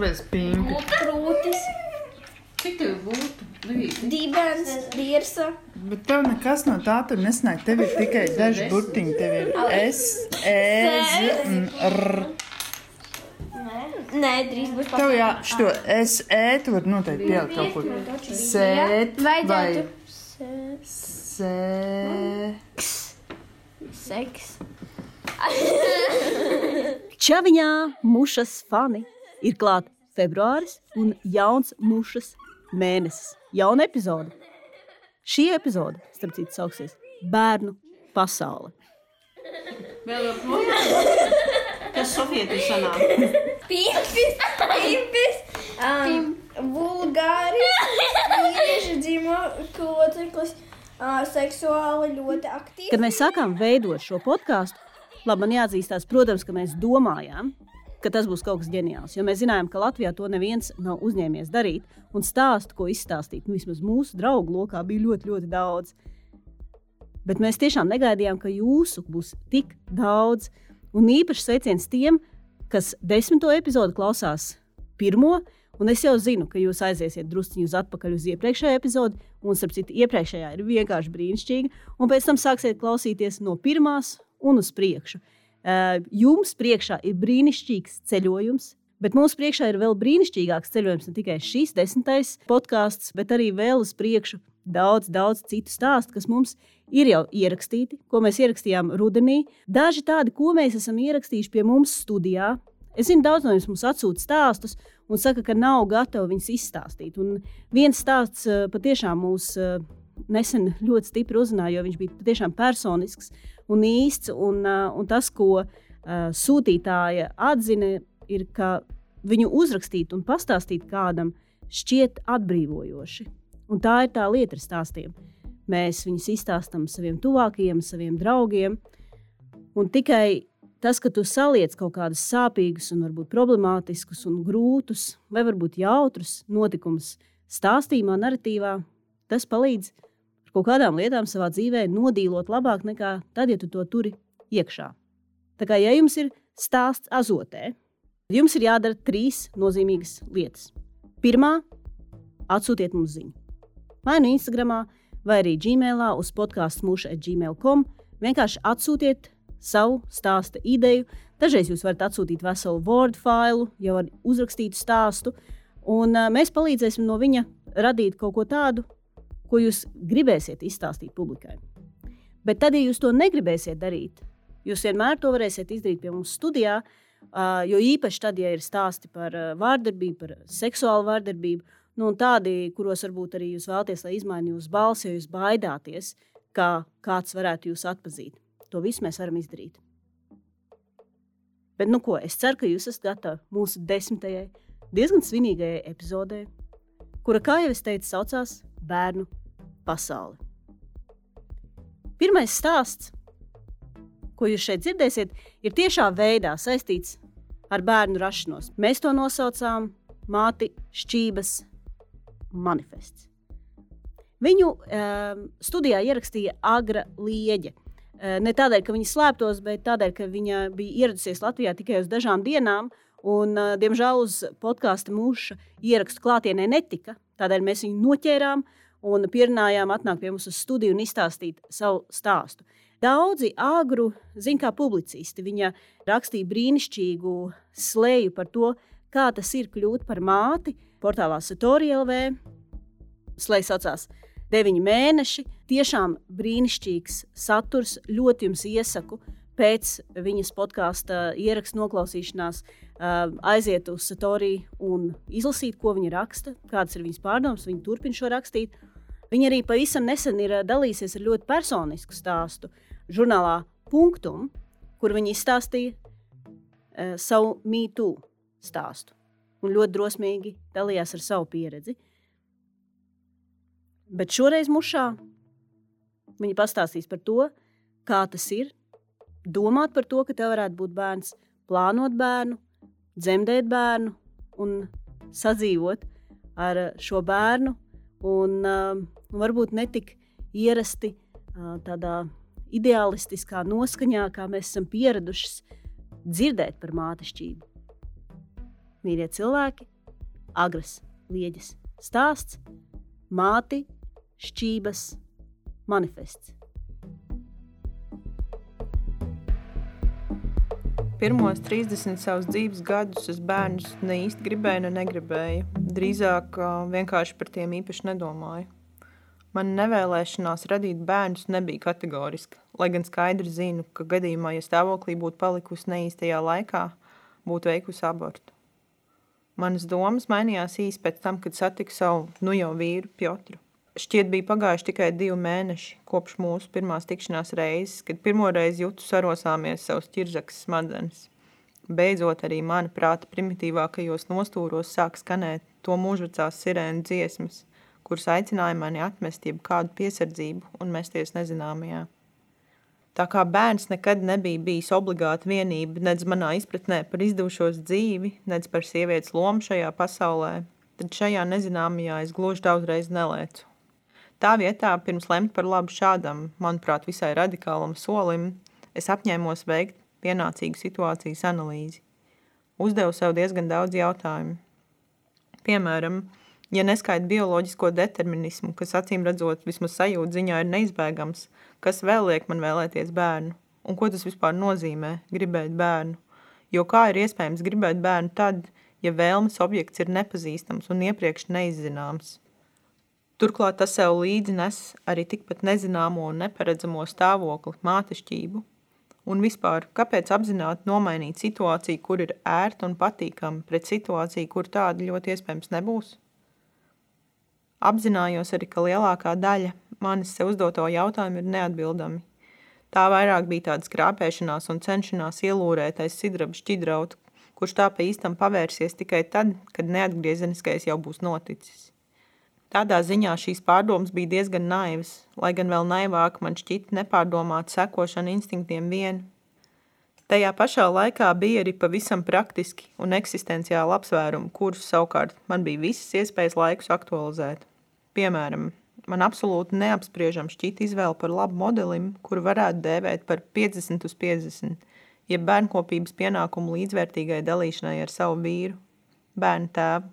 Bez pimpi. krūtis, Cik tev būtu? Divīti. dibens, dirsa. Bet tev nekas no tā tur nesnāk. Tev ir tikai daži burtiņi. Tev ir S, E, Z un R. Nē, drīz būs Tev jā, šo S, E tu vari noteikti pielikt kaut kur. Sēt vai sē. Seks. Čaviņā mušas fani ir klāt februāris un jauns mušas mēnesis. Jauna epizode. Šī epizode, starp citu, sauksies Bērnu pasaule. Vēl joprojām. Kas sovieti sanāk? Pimpis, pimpis, um, vulgāris, vīriešu dzīvo loceklis, uh, seksuāli ļoti aktīvs. Kad mēs sākām veidot šo podkāstu, labi, man jāatzīstās, protams, ka mēs domājām, ka tas būs kaut kas ģeniāls. Jo mēs zinājām, ka Latvijā to neviens nav uzņēmies darīt. Un stāstu, ko izstāstīt, nu, vismaz mūsu draugu lokā bija ļoti, ļoti daudz. Bet mēs tiešām negaidījām, ka jūsu būs tik daudz. Un īpaši sveiciens tiem, kas desmito epizodu klausās pirmo. Un es jau zinu, ka jūs aiziesiet druskuļi uz atpakaļ uz iepriekšējo epizodi, un, starp citu, iepriekšējā ir vienkārši brīnišķīga. Un pēc tam sāksiet klausīties no pirmās un uz priekšu. Uh, jums priekšā ir brīnišķīgs ceļojums, bet mums priekšā ir vēl brīnišķīgāks ceļojums. Ne tikai šis desmitais podkāsts, bet arī vēl uz priekšu daudz, daudz citu stāstu, kas mums ir jau ierakstīti, ko mēs ierakstījām rudenī. Daži tādi, ko mēs esam ierakstījuši pie mums studijā. Es zinu, daudz no jums mums atsūta stāstus un saka, ka nav gatavi viņus izstāstīt. Un viens stāsts uh, patiešām mūs uh, nesen ļoti stipri uzrunāja, jo viņš bija patiešām personisks un īsts. Un, un tas, ko sūtītāja atzina, ir, ka viņu uzrakstīt un pastāstīt kādam šķiet atbrīvojoši. Un tā ir tā lieta ar stāstiem. Mēs viņus izstāstām saviem tuvākajiem, saviem draugiem. Un tikai tas, ka tu saliec kaut kādus sāpīgus, un varbūt problemātiskus, un grūtus, vai varbūt jautrus notikumus stāstījumā, narratīvā, tas palīdz kaut kādām lietām savā dzīvē nodīlot labāk nekā tad, ja tu to turi iekšā. Tā kā ja jums ir stāsts azotē, jums ir jādara trīs nozīmīgas lietas. Pirmā, atsūtiet mums ziņu. Vai nu Instagram, vai arī Gmailā uz podkāstu mūža gmail.com. Vienkārši atsūtiet savu stāstu ideju. Dažreiz jūs varat atsūtīt veselu Word failu, jau ar uzrakstītu stāstu, un mēs palīdzēsim no viņa radīt kaut ko tādu, ko jūs gribēsiet izstāstīt publikai. Bet tad, ja jūs to negribēsiet darīt, jūs vienmēr to varēsiet izdarīt pie mums studijā, jo īpaši tad, ja ir stāsti par vārdarbību, par seksuālu vārdarbību, nu, un tādi, kuros varbūt arī jūs vēlaties, lai izmainītu jūsu balsi, jo jūs baidāties, ka kāds varētu jūs atpazīt. To visu mēs varam izdarīt. Bet, nu, ko, es ceru, ka jūs esat gatavi mūsu desmitajai, diezgan svinīgajai epizodē, kura, kā jau es teicu, saucās Bērnu pasaule. Pirmais stāsts, ko jūs šeit dzirdēsiet, ir tiešā veidā saistīts ar bērnu rašanos. Mēs to nosaucām Māti Šķības manifests. Viņu um, studijā ierakstīja Agra Lieģe. Uh, ne tādēļ, ka viņa slēptos, bet tādēļ, ka viņa bija ieradusies Latvijā tikai uz dažām dienām. Un, uh, diemžēl uz podkāstu mūža ierakstu klātienē netika. Tādēļ mēs viņu noķērām un pierunājām atnākt pie mums uz studiju un izstāstīt savu stāstu. Daudzi agru zina, kā publicisti. Viņa rakstīja brīnišķīgu slēju par to, kā tas ir kļūt par māti portālā Satorija LV. Slēdz saucās deviņi mēneši. Tiešām brīnišķīgs saturs. Ļoti jums iesaku pēc viņas podkāstu ierakstu noklausīšanās aiziet uz Satoriju un izlasīt, ko viņa raksta, kādas ir viņas pārdomas. Viņa turpina šo rakstīt. Viņa arī pavisam nesen ir dalījusies ar ļoti personisku stāstu žurnālā Punktum, kur viņa izstāstīja uh, savu mītu stāstu un ļoti drosmīgi dalījās ar savu pieredzi. Bet šoreiz mušā viņa pastāstīs par to, kā tas ir domāt par to, ka tev varētu būt bērns, plānot bērnu, dzemdēt bērnu un sadzīvot ar šo bērnu. Un, uh, varbūt ne tik ierasti uh, tādā ideālistiskā noskaņā, kā mēs esam pieraduši dzirdēt par mātešķību. mīļie cilvēki, agras lieģis stāsts, māti, šķības, manifests. Pirmos 30 savus dzīves gadus es bērnus ne īsti gribēju, ne negribēju. Drīzāk vienkārši par tiem īpaši nedomāju. Man nevēlēšanās radīt bērnus nebija kategoriska, lai gan skaidri zinu, ka gadījumā, ja stāvoklī būtu palikusi neīstajā laikā, būtu veikusi abortu. Manas domas mainījās īsi pēc tam, kad satiku savu nu jau vīru Piotru. Šķiet bija pagājuši tikai divi mēneši kopš mūsu pirmās tikšanās reizes, kad pirmoreiz jūtu sarosāmies savus ķirzakas smadzenes. Beidzot arī mana prāta primitīvākajos nostūros sāk skanēt to mūžvecās sirēnu dziesmas, kuras aicināja mani atmest jeb kādu piesardzību un mesties nezināmajā. Tā kā bērns nekad nebija bijis obligāti vienība nedz manā izpratnē par izdevušos dzīvi, nedz par sievietes lomu šajā pasaulē, tad šajā nezināmajā es gluži daudzreiz nelēcu Tā vietā, pirms lemt par labu šādam, manuprāt, visai radikālam solim, es apņēmos veikt pienācīgu situācijas analīzi. Uzdevu sev diezgan daudz jautājumu. Piemēram, ja neskaita bioloģisko determinismu, kas acīm redzot vismaz sajūta ziņā ir neizbēgams, kas vēl liek man vēlēties bērnu? Un ko tas vispār nozīmē – gribēt bērnu? Jo kā ir iespējams gribēt bērnu tad, ja vēlmes objekts ir nepazīstams un iepriekš neizzināms? Turklāt tas sev līdzi nes arī tikpat nezināmo un neparedzamo stāvokli, mātešķību. Un vispār, kāpēc apzināti nomainīt situāciju, kur ir ērta un patīkama, pret situāciju, kur tāda ļoti iespējams nebūs? Apzinājos arī, ka lielākā daļa manis sev uzdoto jautājumu ir neatbildami. Tā vairāk bija tāda skrāpēšanās un cenšanās ielūrētais sidraba šķidraut, kurš tā pa īstam pavērsies tikai tad, kad neatgriezeniskais jau būs noticis. Tādā ziņā šīs pārdomas bija diezgan naivas, lai gan vēl naivāk man šķita nepārdomāt sekošana instinktiem vien. Tajā pašā laikā bija arī pavisam praktiski un eksistenciāli apsvērumi, kurus savukārt man bija visas iespējas laikus aktualizēt. Piemēram, man absolūti neapspriežam šķita izvēle par labu modelim, kuru varētu dēvēt par 50 uz 50, jeb bērnkopības pienākumu līdzvērtīgai dalīšanai ar savu vīru, bērnu tēvu.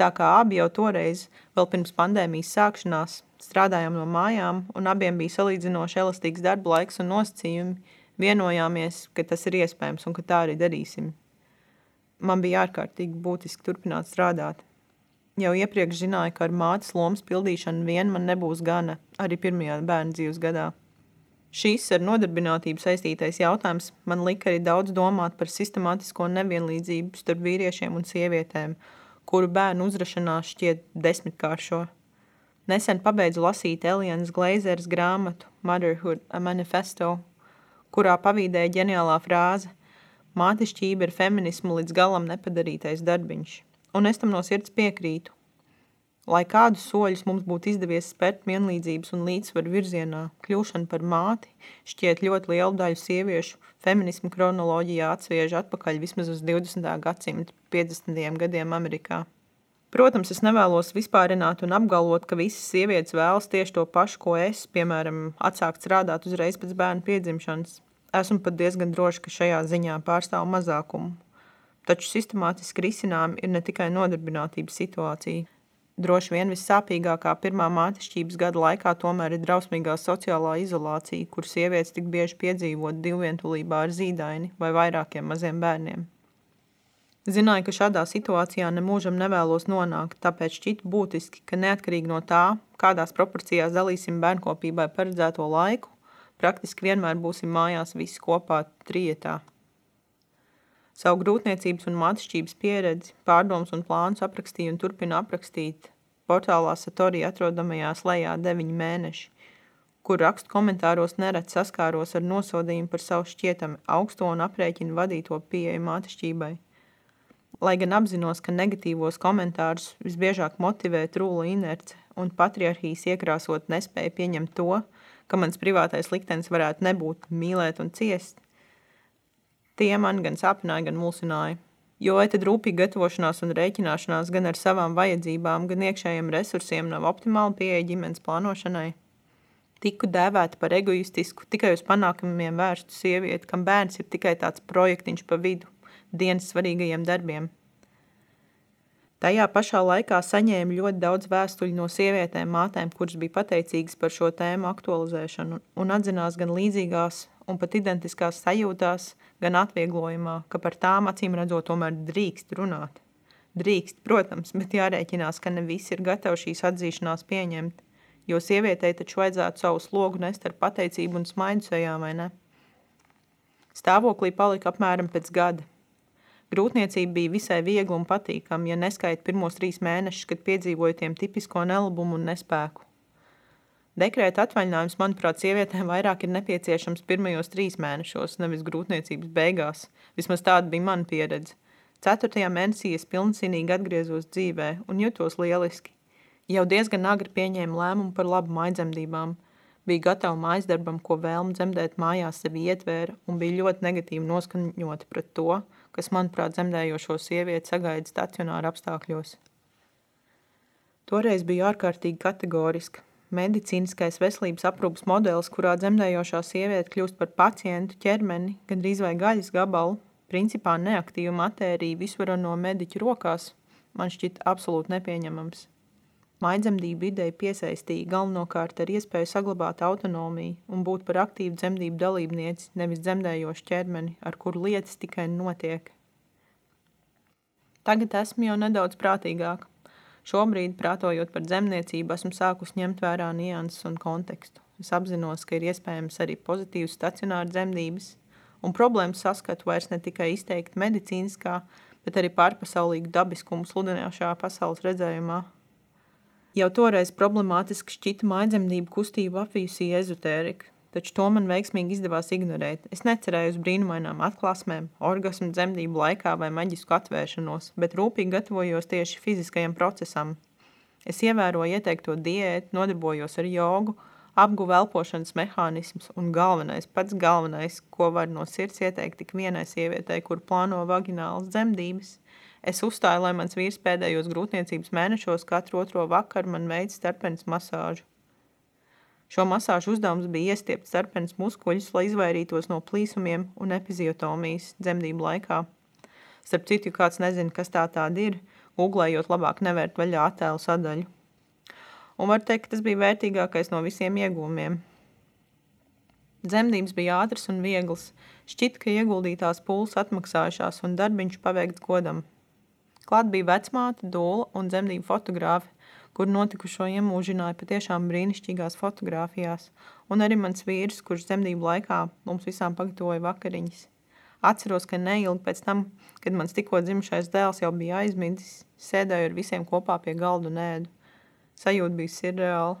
Tā kā abi jau toreiz, vēl pirms pandēmijas sākšanās, strādājām no mājām un abiem bija salīdzinoši elastīgs darba laiks un nosacījumi, vienojāmies, ka tas ir iespējams un ka tā arī darīsim. Man bija ārkārtīgi būtiski turpināt strādāt. Jau iepriekš zināju, ka ar mātes lomas pildīšanu vien man nebūs gana arī pirmajā bērnu dzīves gadā. Šīs ar nodarbinātību saistītais jautājums man lika arī daudz domāt par sistemātisko nevienlīdzību starp vīriešiem un sievietēm – kuru bērnu uzrašanās šķiet desmitkāršo. Nesen pabeidzu lasīt Elienas Gleizeres grāmatu Motherhood a Manifesto, kurā pavīdēja ģeniālā frāze Mātišķība ir feminismu līdz galam nepadarītais darbiņš, un es tam no sirds piekrītu. Lai kādus soļus mums būtu izdevies spērt vienlīdzības un līdzsvaru virzienā, kļūšana par māti šķiet ļoti lielu daļu sieviešu feminismu kronoloģijā atsviež atpakaļ vismaz uz 20. gadsimta 50. gadiem Amerikā. Protams, es nevēlos vispārināt un apgalvot, ka visas sievietes vēlas tieši to pašu, ko es, piemēram, atsākt strādāt uzreiz pēc bērna piedzimšanas. Esmu pat diezgan droši, ka šajā ziņā pārstāv mazākumu. Taču sistemātiski risinājumi ir ne tikai nodarbinātības situācija, Droši vien vissāpīgākā pirmā mātešķības gada laikā tomēr ir drausmīgā sociālā izolācija, kur sievietes tik bieži piedzīvot divvientulībā ar zīdaini vai vairākiem maziem bērniem. Zināju, ka šādā situācijā nemūžam nevēlos nonākt, tāpēc šķita būtiski, ka neatkarīgi no tā, kādās proporcijās dalīsim bērnkopībai paredzēto laiku, praktiski vienmēr būsim mājās visi kopā trietā. Savu grūtniecības un mātišķības pieredzi, pārdomas un plānus aprakstīja un turpina aprakstīt portālā Satori atrodamajās lejā deviņi mēneši, kur rakstu komentāros nereti saskāros ar nosodījumu par savu šķietami augsto un aprēķinu vadīto pieeju mātišķībai. Lai gan apzinos, ka negatīvos komentārus visbiežāk motivē trūla inerce un patriarhijas iekrāsot nespēja pieņemt to, ka mans privātais liktenis varētu nebūt mīlēt un ciest – Tie man gan sāpināja, gan mulsināja. Jo tad rūpīga gatavošanās un rēķināšanās gan ar savām vajadzībām, gan iekšējiem resursiem nav optimāla pieeja ģimenes plānošanai? Tiku dēvēta par egoistisku, tikai uz panākumiem vērstu sievieti, kam bērns ir tikai tāds projektiņš pa vidu, dienas svarīgajiem darbiem. Tajā pašā laikā saņēmu ļoti daudz vēstuļu no sievietēm, mātēm, kuras bija pateicīgas par šo tēmu aktualizēšanu un atzinās gan līdzīgās un pat identiskās sajūtās, gan atvieglojumā, ka par tām acīm redzot tomēr drīkst runāt. Drīkst, protams, bet jārēķinās, ka ne visi ir gatavi šīs atzīšanās pieņemt, jo sievietei taču vajadzētu savu slogu nest ar pateicību un smaidu sejā, vai ne? Stāvoklī palika apmēram pēc gada. Grūtniecība bija visai viegla un patīkama, ja neskaita pirmos trīs mēnešus, kad piedzīvoju tiem tipisko nelabumu un nespēku. Dekrēta atvaļinājums, manuprāt, sievietēm vairāk ir nepieciešams pirmajos trīs mēnešos, nevis grūtniecības beigās. Vismaz tāda bija mana pieredze. Ceturtajā mēnesī es pilncinīgi atgriezos dzīvē un jutos lieliski. Jau diezgan agri pieņēmu lēmumu par labu maidzemdībām – bija gatava mājas darbam, ko vēlme dzemdēt mājās sevi ietvēra, un bija ļoti negatīvi noskaņota pret to, kas, manuprāt, dzemdējošo sievieti sagaida stacionāra apstākļos. Toreiz bija ārkārtīgi kategoriska. Medicīniskais veselības aprūpas modelis, kurā dzemdējošā sieviete kļūst par pacientu ķermeni, gandrīz vai gaļas gabalu, principā neaktīvu matēriju visvarano mediķu rokās, man šķita absolūti nepieņemams. Maidzemdību ideja piesaistīja galvenokārt ar iespēju saglabāt autonomiju un būt par aktīvu dzemdību dalībnieci, nevis dzemdējošu ķermeni, ar kuru lietas tikai notiek. Tagad esmu jau nedaudz prātīgāka. Šobrīd, prātojot par dzemniecību, esmu sākus ņemt vērā nianses un kontekstu. Es apzinos, ka ir iespējams arī pozitīvas stacionāra dzemdības, un problēmas saskatu vairs ne tikai izteikti medicīniskā, bet arī pārpasaulīgu dabiskumu sludināšā pasaules redzējumā – Jau toreiz problemātiski šķita mājdzemdību kustību apvīsī ezotērika, taču to man veiksmīgi izdevās ignorēt. Es necerēju uz brīnumainām atklāsmēm, orgasmu dzemdību laikā vai maģisku atvēršanos, bet rūpīgi gatavojos tieši fiziskajam procesam. Es ievēroju ieteikto diētu, nodarbojos ar jogu, apguvu elpošanas mehānismus un galvenais, pats galvenais, ko var no sirds ieteikt tik vienai sievietei, kur plāno vaginālas dzemdības – Es uzstāju, lai mans vīrs pēdējos grūtniecības mēnešos katru otro vakaru man veids starpenes masāžu. Šo masāžu uzdevums bija iestiept starpenes muskuļus, lai izvairītos no plīsumiem un epiziotomijas dzemdību laikā. Starp citu, kāds nezina, kas tā tāda ir, googlējot labāk nevērt vaļā attēlu sadaļu. Un var teikt, ka tas bija vērtīgākais no visiem iegūmiem. Dzemdības bija ātras un vieglas, šķit, ka ieguldītās pūles atmaksājušās un darbiņš paveikts godam – Klāt bija vecmāte, dūla un dzemdību fotogrāfi, kur notikušo iemūžināja patiešām brīnišķīgās fotogrāfijās, un arī mans vīrs, kurš dzemdību laikā mums visām pagatavoja vakariņas. Atceros, ka neilgi pēc tam, kad mans tikko dzimšais dēls jau bija aizmidzis, sēdēju ar visiem kopā pie galda un ēdu. Sajūta bija sirreāla.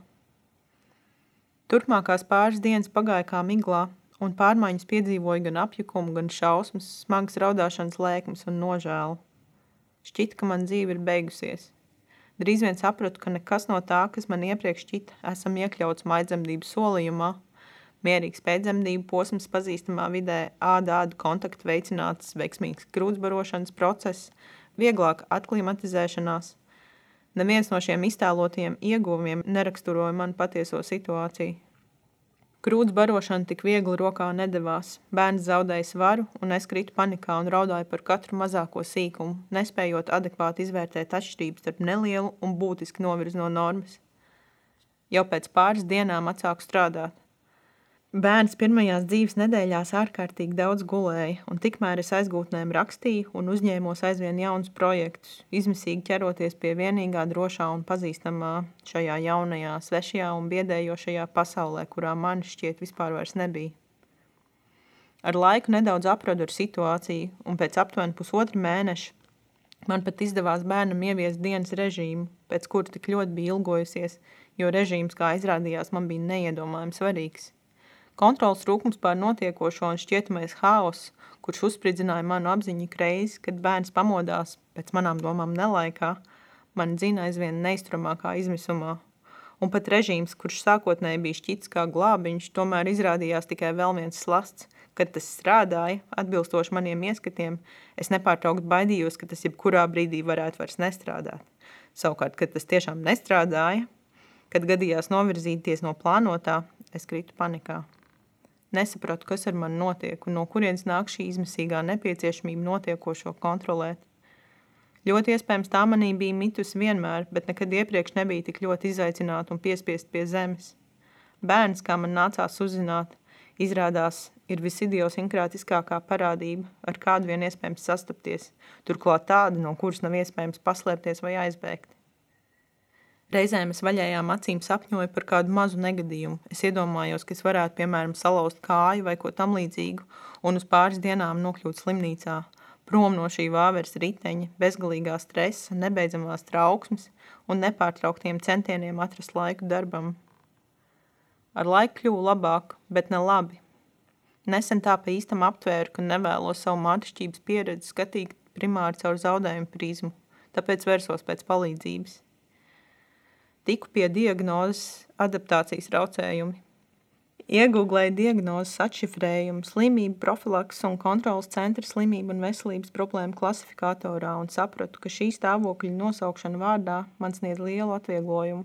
Turpmākās pāris dienas pagāja kā miglā, un pārmaiņas piedzīvoja gan apjukumu, gan šausmas, smagas raudāšanas lēkmes un nožēlu. Šķita, ka man dzīve ir beigusies. Drīz vien sapratu, ka nekas no tā, kas man iepriekš šķita, esam iekļauts maidzemdības solījumā. Mierīgs pēcdzemdību posms pazīstamā vidē, āda-ādu kontaktu veicināts veiksmīgs grūtsbarošanas process, vieglāka atklimatizēšanās. Neviens no šiem iztēlotajiem ieguvumiem neraksturoja manu patieso situāciju. Krūts barošana tik viegli rokā nedavās. Bērns zaudēja svaru, un es kritu panikā un raudāju par katru mazāko sīkumu, nespējot adekvāti izvērtēt atšķirības starp nelielu un būtiski novirz no normas. Jau pēc pāris dienām atsāku strādāt. Bērns pirmajās dzīves nedēļās ārkārtīgi daudz gulēja, un tikmēr es aizgūtnēm rakstīju un uzņēmos aizvien jaunus projektus, izmisīgi ķeroties pie vienīgā drošā un pazīstamā šajā jaunajā, svešajā un biedējošajā pasaulē, kurā man šķiet vispār vairs nebija. Ar laiku nedaudz apradu ar situāciju, un pēc aptuveni pusotra mēneša man pat izdevās bērnam ieviest dienas režīmu, pēc kura tik ļoti bija ilgojusies, jo režīms, kā izrādījās, man bija neiedomājami svarīgs – Kontrolas trūkums pār notiekošo un šķietamais haoss, kurš uzspridzināja manu apziņu reizi, kad bērns pamodās, pēc manām domām nelaikā, man dzina aizvien neizturamākā izmisumā. Un pat režīms, kurš sākotnēji bija šķits kā glābiņš, tomēr izrādījās tikai vēl viens slasts. Kad tas strādāja, atbilstoši maniem ieskatiem, es nepārtraukt baidījos, ka tas jebkurā brīdī varētu vairs nestrādāt. Savukārt, kad tas tiešām nestrādāja, kad gadījās novirzīties no plānotā, es kritu panikā. Nesapratu, kas ar mani notiek un no kurienes nāk šī izmisīgā nepieciešamība notiekošo kontrolēt. Ļoti iespējams, tā manī bija mitusi vienmēr, bet nekad iepriekš nebija tik ļoti izaicināta un piespiest pie zemes. Bērns, kā man nācās uzzināt, izrādās ir visidiosinkrātiskākā parādība, ar kādu vien iespējams sastapties, turklāt tāda, no kuras nav iespējams paslēpties vai aizbēgt. Reizēm es vaļējām acīm sapņoju par kādu mazu negadījumu. Es iedomājos, ka es varētu, piemēram, salauzt kāju vai ko tam līdzīgu un uz pāris dienām nokļūt slimnīcā – prom no šī vāveres riteņa, bezgalīgā stresa, nebeidzamās trauksmes un nepārtrauktiem centieniem atrast laiku darbam. Ar laiku kļuvu labāk, bet ne labi. Nesen tā pa īstam aptvēru, ka nevēlos savu mātišķības pieredzi skatīt primāri caur zaudējumu prizmu, tāpēc versos pēc palīdzības. Tiku pie diagnozes adaptācijas traucējumi, Iegūlēju diagnozes atšifrējumu, slimību profilaks un kontrolas centra slimību un veselības problēmu klasifikatorā un sapratu, ka šī stāvokļa nosaukšana vārdā man sniedz lielu atvieglojumu.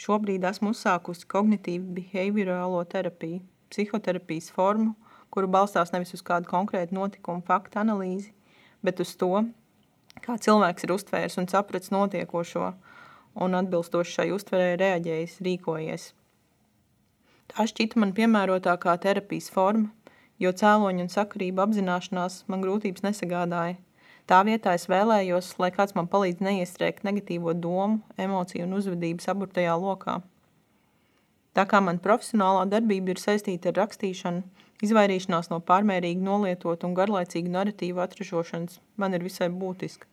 Šobrīd esmu uzsākusi kognitīvu behaviorālo terapiju, psihoterapijas formu, kuru balstās nevis uz kādu konkrētu notikumu faktu analīzi, bet uz to, kā cilvēks ir uztvērs un sapratis notiekošo un atbilstoši šai uztverē reaģējis, rīkojies – Tā šķita man piemērotākā terapijas forma, jo cēloņu un sakarību apzināšanās man grūtības nesagādāja. Tā vietā es vēlējos, lai kāds man palīdz neiestrēgt negatīvo domu, emociju un uzvedības aburtajā lokā. Tā kā man profesionālā darbība ir saistīta ar rakstīšanu, izvairīšanās no pārmērīgi nolietot un garlaicīgu narratīvu atražošanas man ir visai būtiska.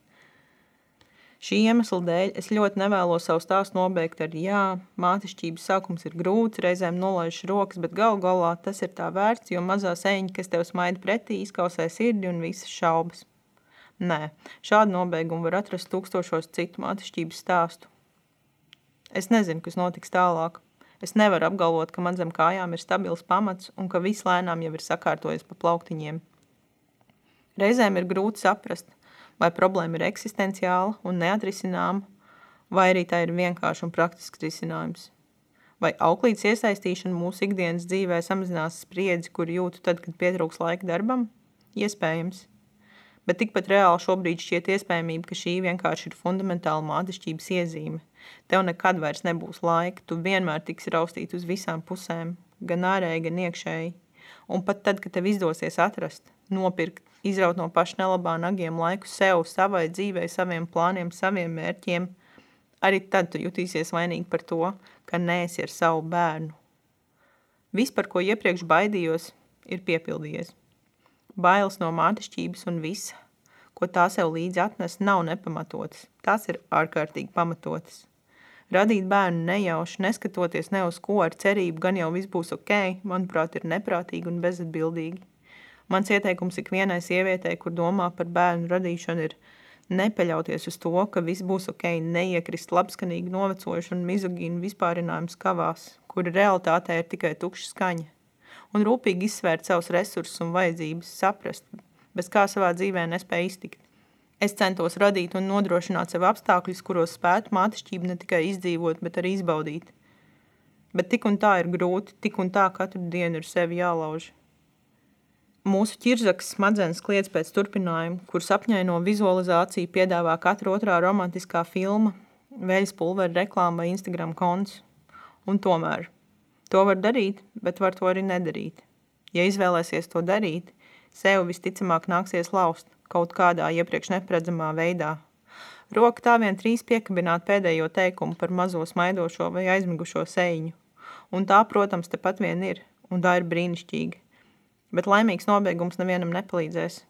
Šī iemesla dēļ es ļoti nevēlos savu stāstu nobeigt ar jā, mātišķības sākums ir grūts, reizēm nolaiž rokas, bet gal galā tas ir tā vērts, jo mazā sēņa, kas tev smaida pretī, izkausē sirdi un visas šaubas. Nē, šādu nobeigumu var atrast tūkstošos citu mātišķības stāstu. Es nezinu, kas notiks tālāk. Es nevaru apgalvot, ka man zem kājām ir stabils pamats un ka viss lēnām jau ir sakārtojies pa plauktiņiem. Reizēm ir grūti saprast – vai problēma ir eksistenciāla un neatrisināma, vai arī tā ir vienkārši un praktisks risinājums. Vai auklītes iesaistīšana mūsu ikdienas dzīvē samazinās spriedzi, kur jūtu tad, kad pietrūks laika darbam? Iespējams. Bet tikpat reāli šobrīd šķiet iespējamība, ka šī vienkārši ir fundamentāla mātišķības iezīme. Tev nekad vairs nebūs laika, tu vienmēr tiksi raustīt uz visām pusēm, gan ārēji, gan iekšēji. Un pat tad, kad tev izdosies atrast, nopirkt, izraut no paša nelabā nagiem laiku sev, savai dzīvei, saviem plāniem, saviem mērķiem, arī tad tu jutīsies vainīgi par to, ka neesi ar savu bērnu. Viss, par ko iepriekš baidījos, ir piepildījies. Bailes no mātišķības un visa, ko tā sev līdzi atnes, nav nepamatotas. Tās ir ārkārtīgi pamatotas. Radīt bērnu nejauši, neskatoties ne uz ko ar cerību, gan jau viss būs ok, manuprāt, ir neprātīgi un bezatbildīgi. Mans ieteikums ikvienai sievietei, kur domā par bērnu radīšanu, ir nepaļauties uz to, ka viss būs ok, neiekrist labskanīgi novecojuši un mizogīnu vispārinājums kavās, kura realitātē ir tikai tukša skaņa. Un rūpīgi izsvērt savus resursus un vajadzības, saprast, bez kā savā dzīvē nespēja iztikt. Es centos radīt un nodrošināt sev apstākļus, kuros spētu mātišķību ne tikai izdzīvot, bet arī izbaudīt. Bet tik un tā ir grūti, tik un tā katru dienu ir sevi jālauž. Mūsu ķirzakas smadzenes kliedz pēc turpinājuma, kur sapņaino vizualizāciju piedāvā katra otrā romantiskā filma, veļas pulvera reklāma vai Instagram konts. Un tomēr, to var darīt, bet var to arī nedarīt. Ja izvēlēsies to darīt, sev visticamāk nāksies laust kaut kādā iepriekš neparedzamā veidā. Roka tā vien trīs piekabināt pēdējo teikumu par mazo smaidošo vai aizmigušo seiņu. Un tā, protams, tepat vien ir, un tā ir brīnišķīga bet laimīgs nobeigums nevienam nepalīdzēs.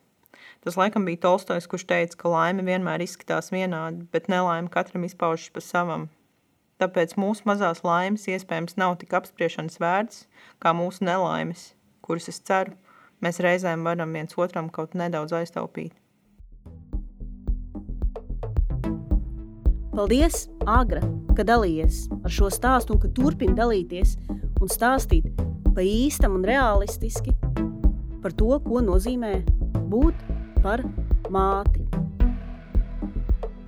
Tas laikam bija Tolstojs, kurš teica, ka laime vienmēr izskatās vienādi, bet nelaime katram izpaužas pa savam. Tāpēc mūsu mazās laimes iespējams nav tik apspriešanas vērts, kā mūsu nelaimes, kuras es ceru, mēs reizēm varam viens otram kaut nedaudz aiztaupīt. Paldies, Agra, ka dalījies ar šo stāstu un ka turpini dalīties un stāstīt pa īstam un realistiski par to, ko nozīmē būt par māti.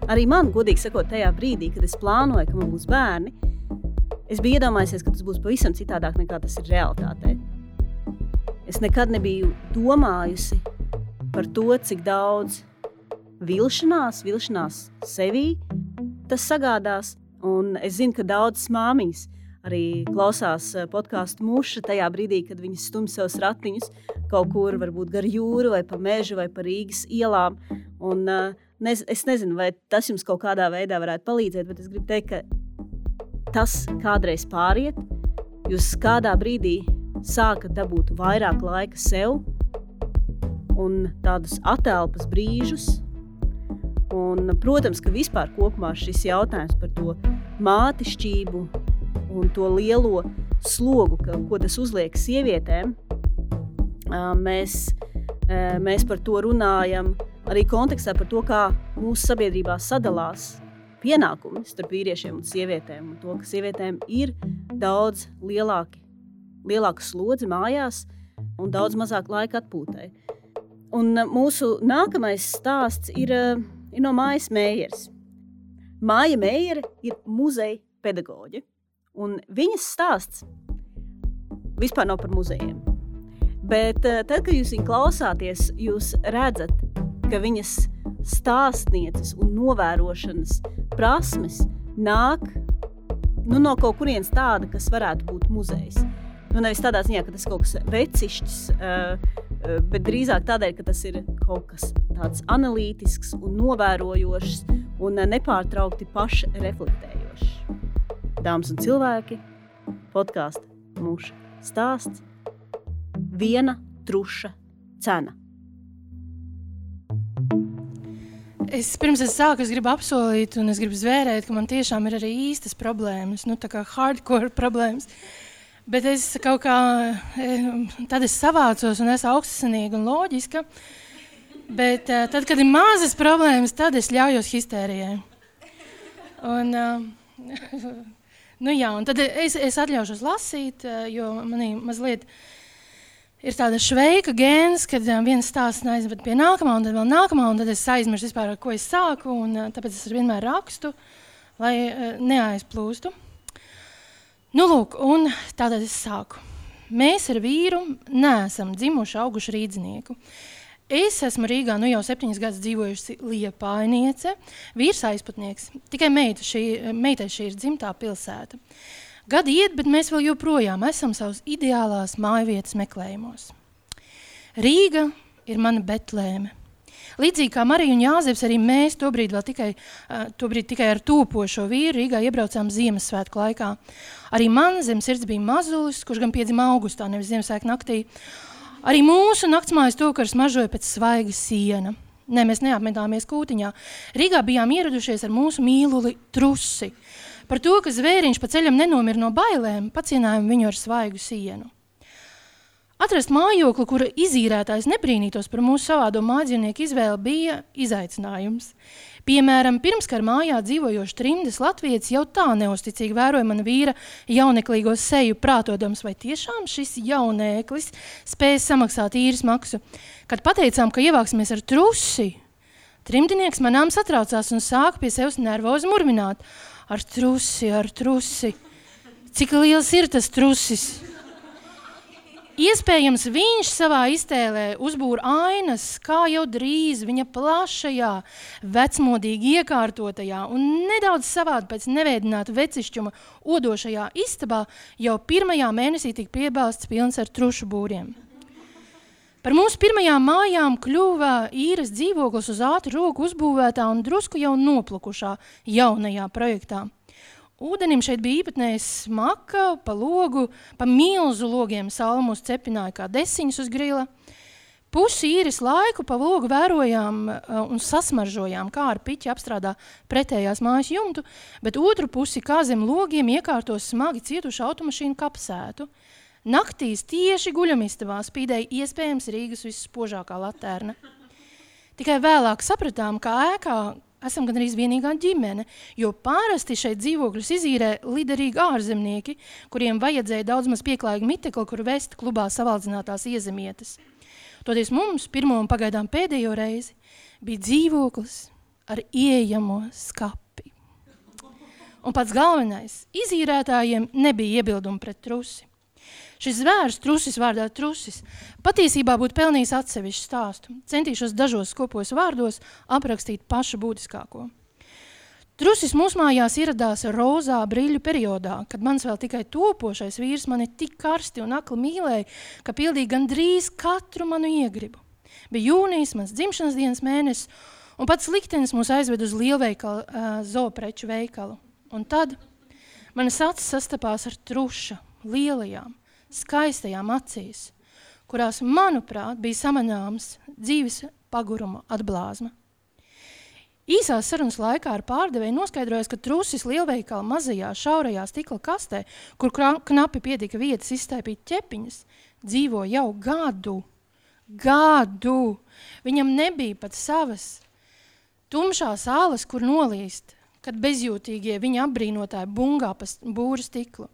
Arī man, godīgi sakot, tajā brīdī, kad es plānoju, ka man būs bērni, es biju iedomājies, ka tas būs pavisam citādāk nekā tas ir realitātē. Es nekad nebiju domājusi par to, cik daudz vilšanās, vilšanās sevī, tas sagādās. Un es zinu, ka daudzas māmiņas arī klausās eh, podkāstu muša tajā brīdī, kad viņas stumj savus ratiņus kaut kur, varbūt gar jūru, vai pa mežu, vai pa Rīgas ielām. Un, uh, nez, es nezinu, vai tas jums kaut kādā veidā varētu palīdzēt, bet es gribu teikt, ka tas kādreiz pāriet, jūs kādā brīdī sākat dabūt vairāk laika sev un tādus atelpas brīžus. Un, protams, ka vispār šis jautājums par to mātišķību un to lielo slogu, ka, ko tas uzliek sievietēm, mēs, mēs par to runājam arī kontekstā par to, kā mūsu sabiedrībā sadalās pienākumi starp vīriešiem un sievietēm. Un to, ka sievietēm ir daudz lielāki, lielāka slodze mājās un daudz mazāk laika atpūtai. Un mūsu nākamais stāsts ir, ir no Mājas Mējeras. Māja Mējere ir muzeja pedagoģe, un viņas stāsts vispār nav par muzejiem. Bet tad, kad jūs viņu klausāties, jūs redzat, ka viņas stāstnieces un novērošanas prasmes nāk nu, no kaut kurienes tāda, kas varētu būt muzejs. Nu, nevis tādā ziņā, ka tas ir kaut kas vecišķs, uh, Eh, bet drīzāk tādēļ, ka tas ir kaut kas tāds analītisks un novērojošs un eh, nepārtraukti pašreflektējošs. Dāmas un cilvēki, podkāsts mūža stāsts, viena truša cena. Es pirms es sāku, es gribu apsolīt, un es gribu zvērēt, ka man tiešām ir arī īstas problēmas, nu, tā kā hardcore problēmas. Bet es kaut kā tādu savācos un esmu augstsinīga un loģiska. Bet eh, tad, kad ir mazas problēmas, tad es ļaujos histērijai. Un, eh, nu jā, un tad es, es atļaušos lasīt, jo manī mazliet ir tāda šveika gēns, kad viens stāsts aizved pie nākamā, un tad vēl nākamā, un tad es aizmirsu vispār, ar ko es sāku, un tāpēc es vienmēr rakstu, lai neaizplūstu. Nu, lūk, un tātad es sāku. Mēs ar vīru neesam dzimuši, auguši rīdznieku. Es esmu Rīgā nu jau septiņas gadus dzīvojusi Liepainiece, vīrs aizputnieks. Tikai meita šī, meitai šī ir dzimtā pilsēta. Gadi iet, bet mēs vēl joprojām esam savas ideālās mājvietas meklējumos. Rīga ir mana betlēme. Līdzīgi kā Marija un Jāzeps, arī mēs tobrīd, tikai, tobrīd tikai ar tūpošo vīru Rīgā iebraucām Ziemassvētku laikā. Arī man zem sirds bija mazulis, kurš gan piedzima augustā, nevis Ziemassvētku naktī. Arī mūsu naktsmājas tokars mažoja pēc svaiga siena. Nē, mēs neapmetāmies kūtiņā. Rīgā bijām ieradušies ar mūsu mīluli trusi. Par to, ka zvēriņš pa ceļam nenomira no bailēm, pacienājām viņu ar svaigu sienu. Atrast mājokli, kura izīrētājs nebrīnītos par mūsu savādo mājdzīvnieku izvēli, bija izaicinājums. Piemēram, pirmskar mājā dzīvojošs trimdes latvietis jau tā neusticīgi vēroja mana vīra jauneklīgo seju, prātodams, vai tiešām šis jaunēklis spējas samaksāt īres maksu. Kad pateicām, ka ievāksimies ar trusi, trimdinieks manām satraucās un sāka pie sevis nervozi murmināt. Ar trusi, ar trusi. Cik liels ir tas trusis? Iespējams, viņš savā iztēlē uzbūra ainas, kā jau drīz viņa plašajā, vecmodīgi iekārtotajā un nedaudz savādi pēc neveidināta vecišķuma odošajā istabā jau pirmajā mēnesī tika piebāzts pilns ar trušu būriem. Par mūsu pirmajām mājām kļuva īres dzīvoklis uz ātru roku uzbūvētā un drusku jau noplukušā jaunajā projektā. Ūdenim šeit bija īpatnējs smaka, pa logu, pa milzu logiem salmus cepināja kā desiņus uz grila. Pusi īres laiku pa logu vērojām uh, un sasmaržojām, kā ar piķi apstrādā pretējās mājas jumtu, bet otru pusi kā zem logiem iekārtos smagi cietuši automašīnu kapsētu. Naktīs tieši guļamistabā spīdēja iespējams Rīgas visspožākā latērna. Tikai vēlāk sapratām, ka ēkā, esam gan arī vienīgā ģimene, jo parasti šeit dzīvokļus izīrē liderīgi ārzemnieki, kuriem vajadzēja daudz maz pieklājīgi mitekli, kur vest klubā savaldzinātās iezemietes. Toties mums pirmo un pagaidām pēdējo reizi bija dzīvoklis ar ieejamo skapi. Un pats galvenais, izīrētājiem nebija iebildumi pret trusi. Šis zvērs, trusis vārdā trusis, patiesībā būtu pelnījis atsevišķu stāstu. Centīšos dažos skopos vārdos aprakstīt pašu būtiskāko. Trusis mūsu mājās ieradās rozā brīļu periodā, kad mans vēl tikai topošais vīrs mani tik karsti un akli mīlēja, ka pildīja gandrīz katru manu iegribu. Bija jūnijas, mans dzimšanas dienas mēnesis, un pats liktenis mūs aizved uz lielveikalu, uh, zoopreču veikalu. Un tad manas acis sastapās ar truša lielajām, skaistajām acīs, kurās, manuprāt, bija samanāms dzīves paguruma atblāzma. Īsās sarunas laikā ar pārdevēju noskaidrojās, ka trusis lielveikala mazajā šaurajā stikla kastē, kur knapi pietika vietas izstaipīt ķepiņas, dzīvo jau gadu. Gadu! Viņam nebija pat savas tumšās ālas, kur nolīst, kad bezjūtīgie viņa apbrīnotāji bungā pa būru stiklu.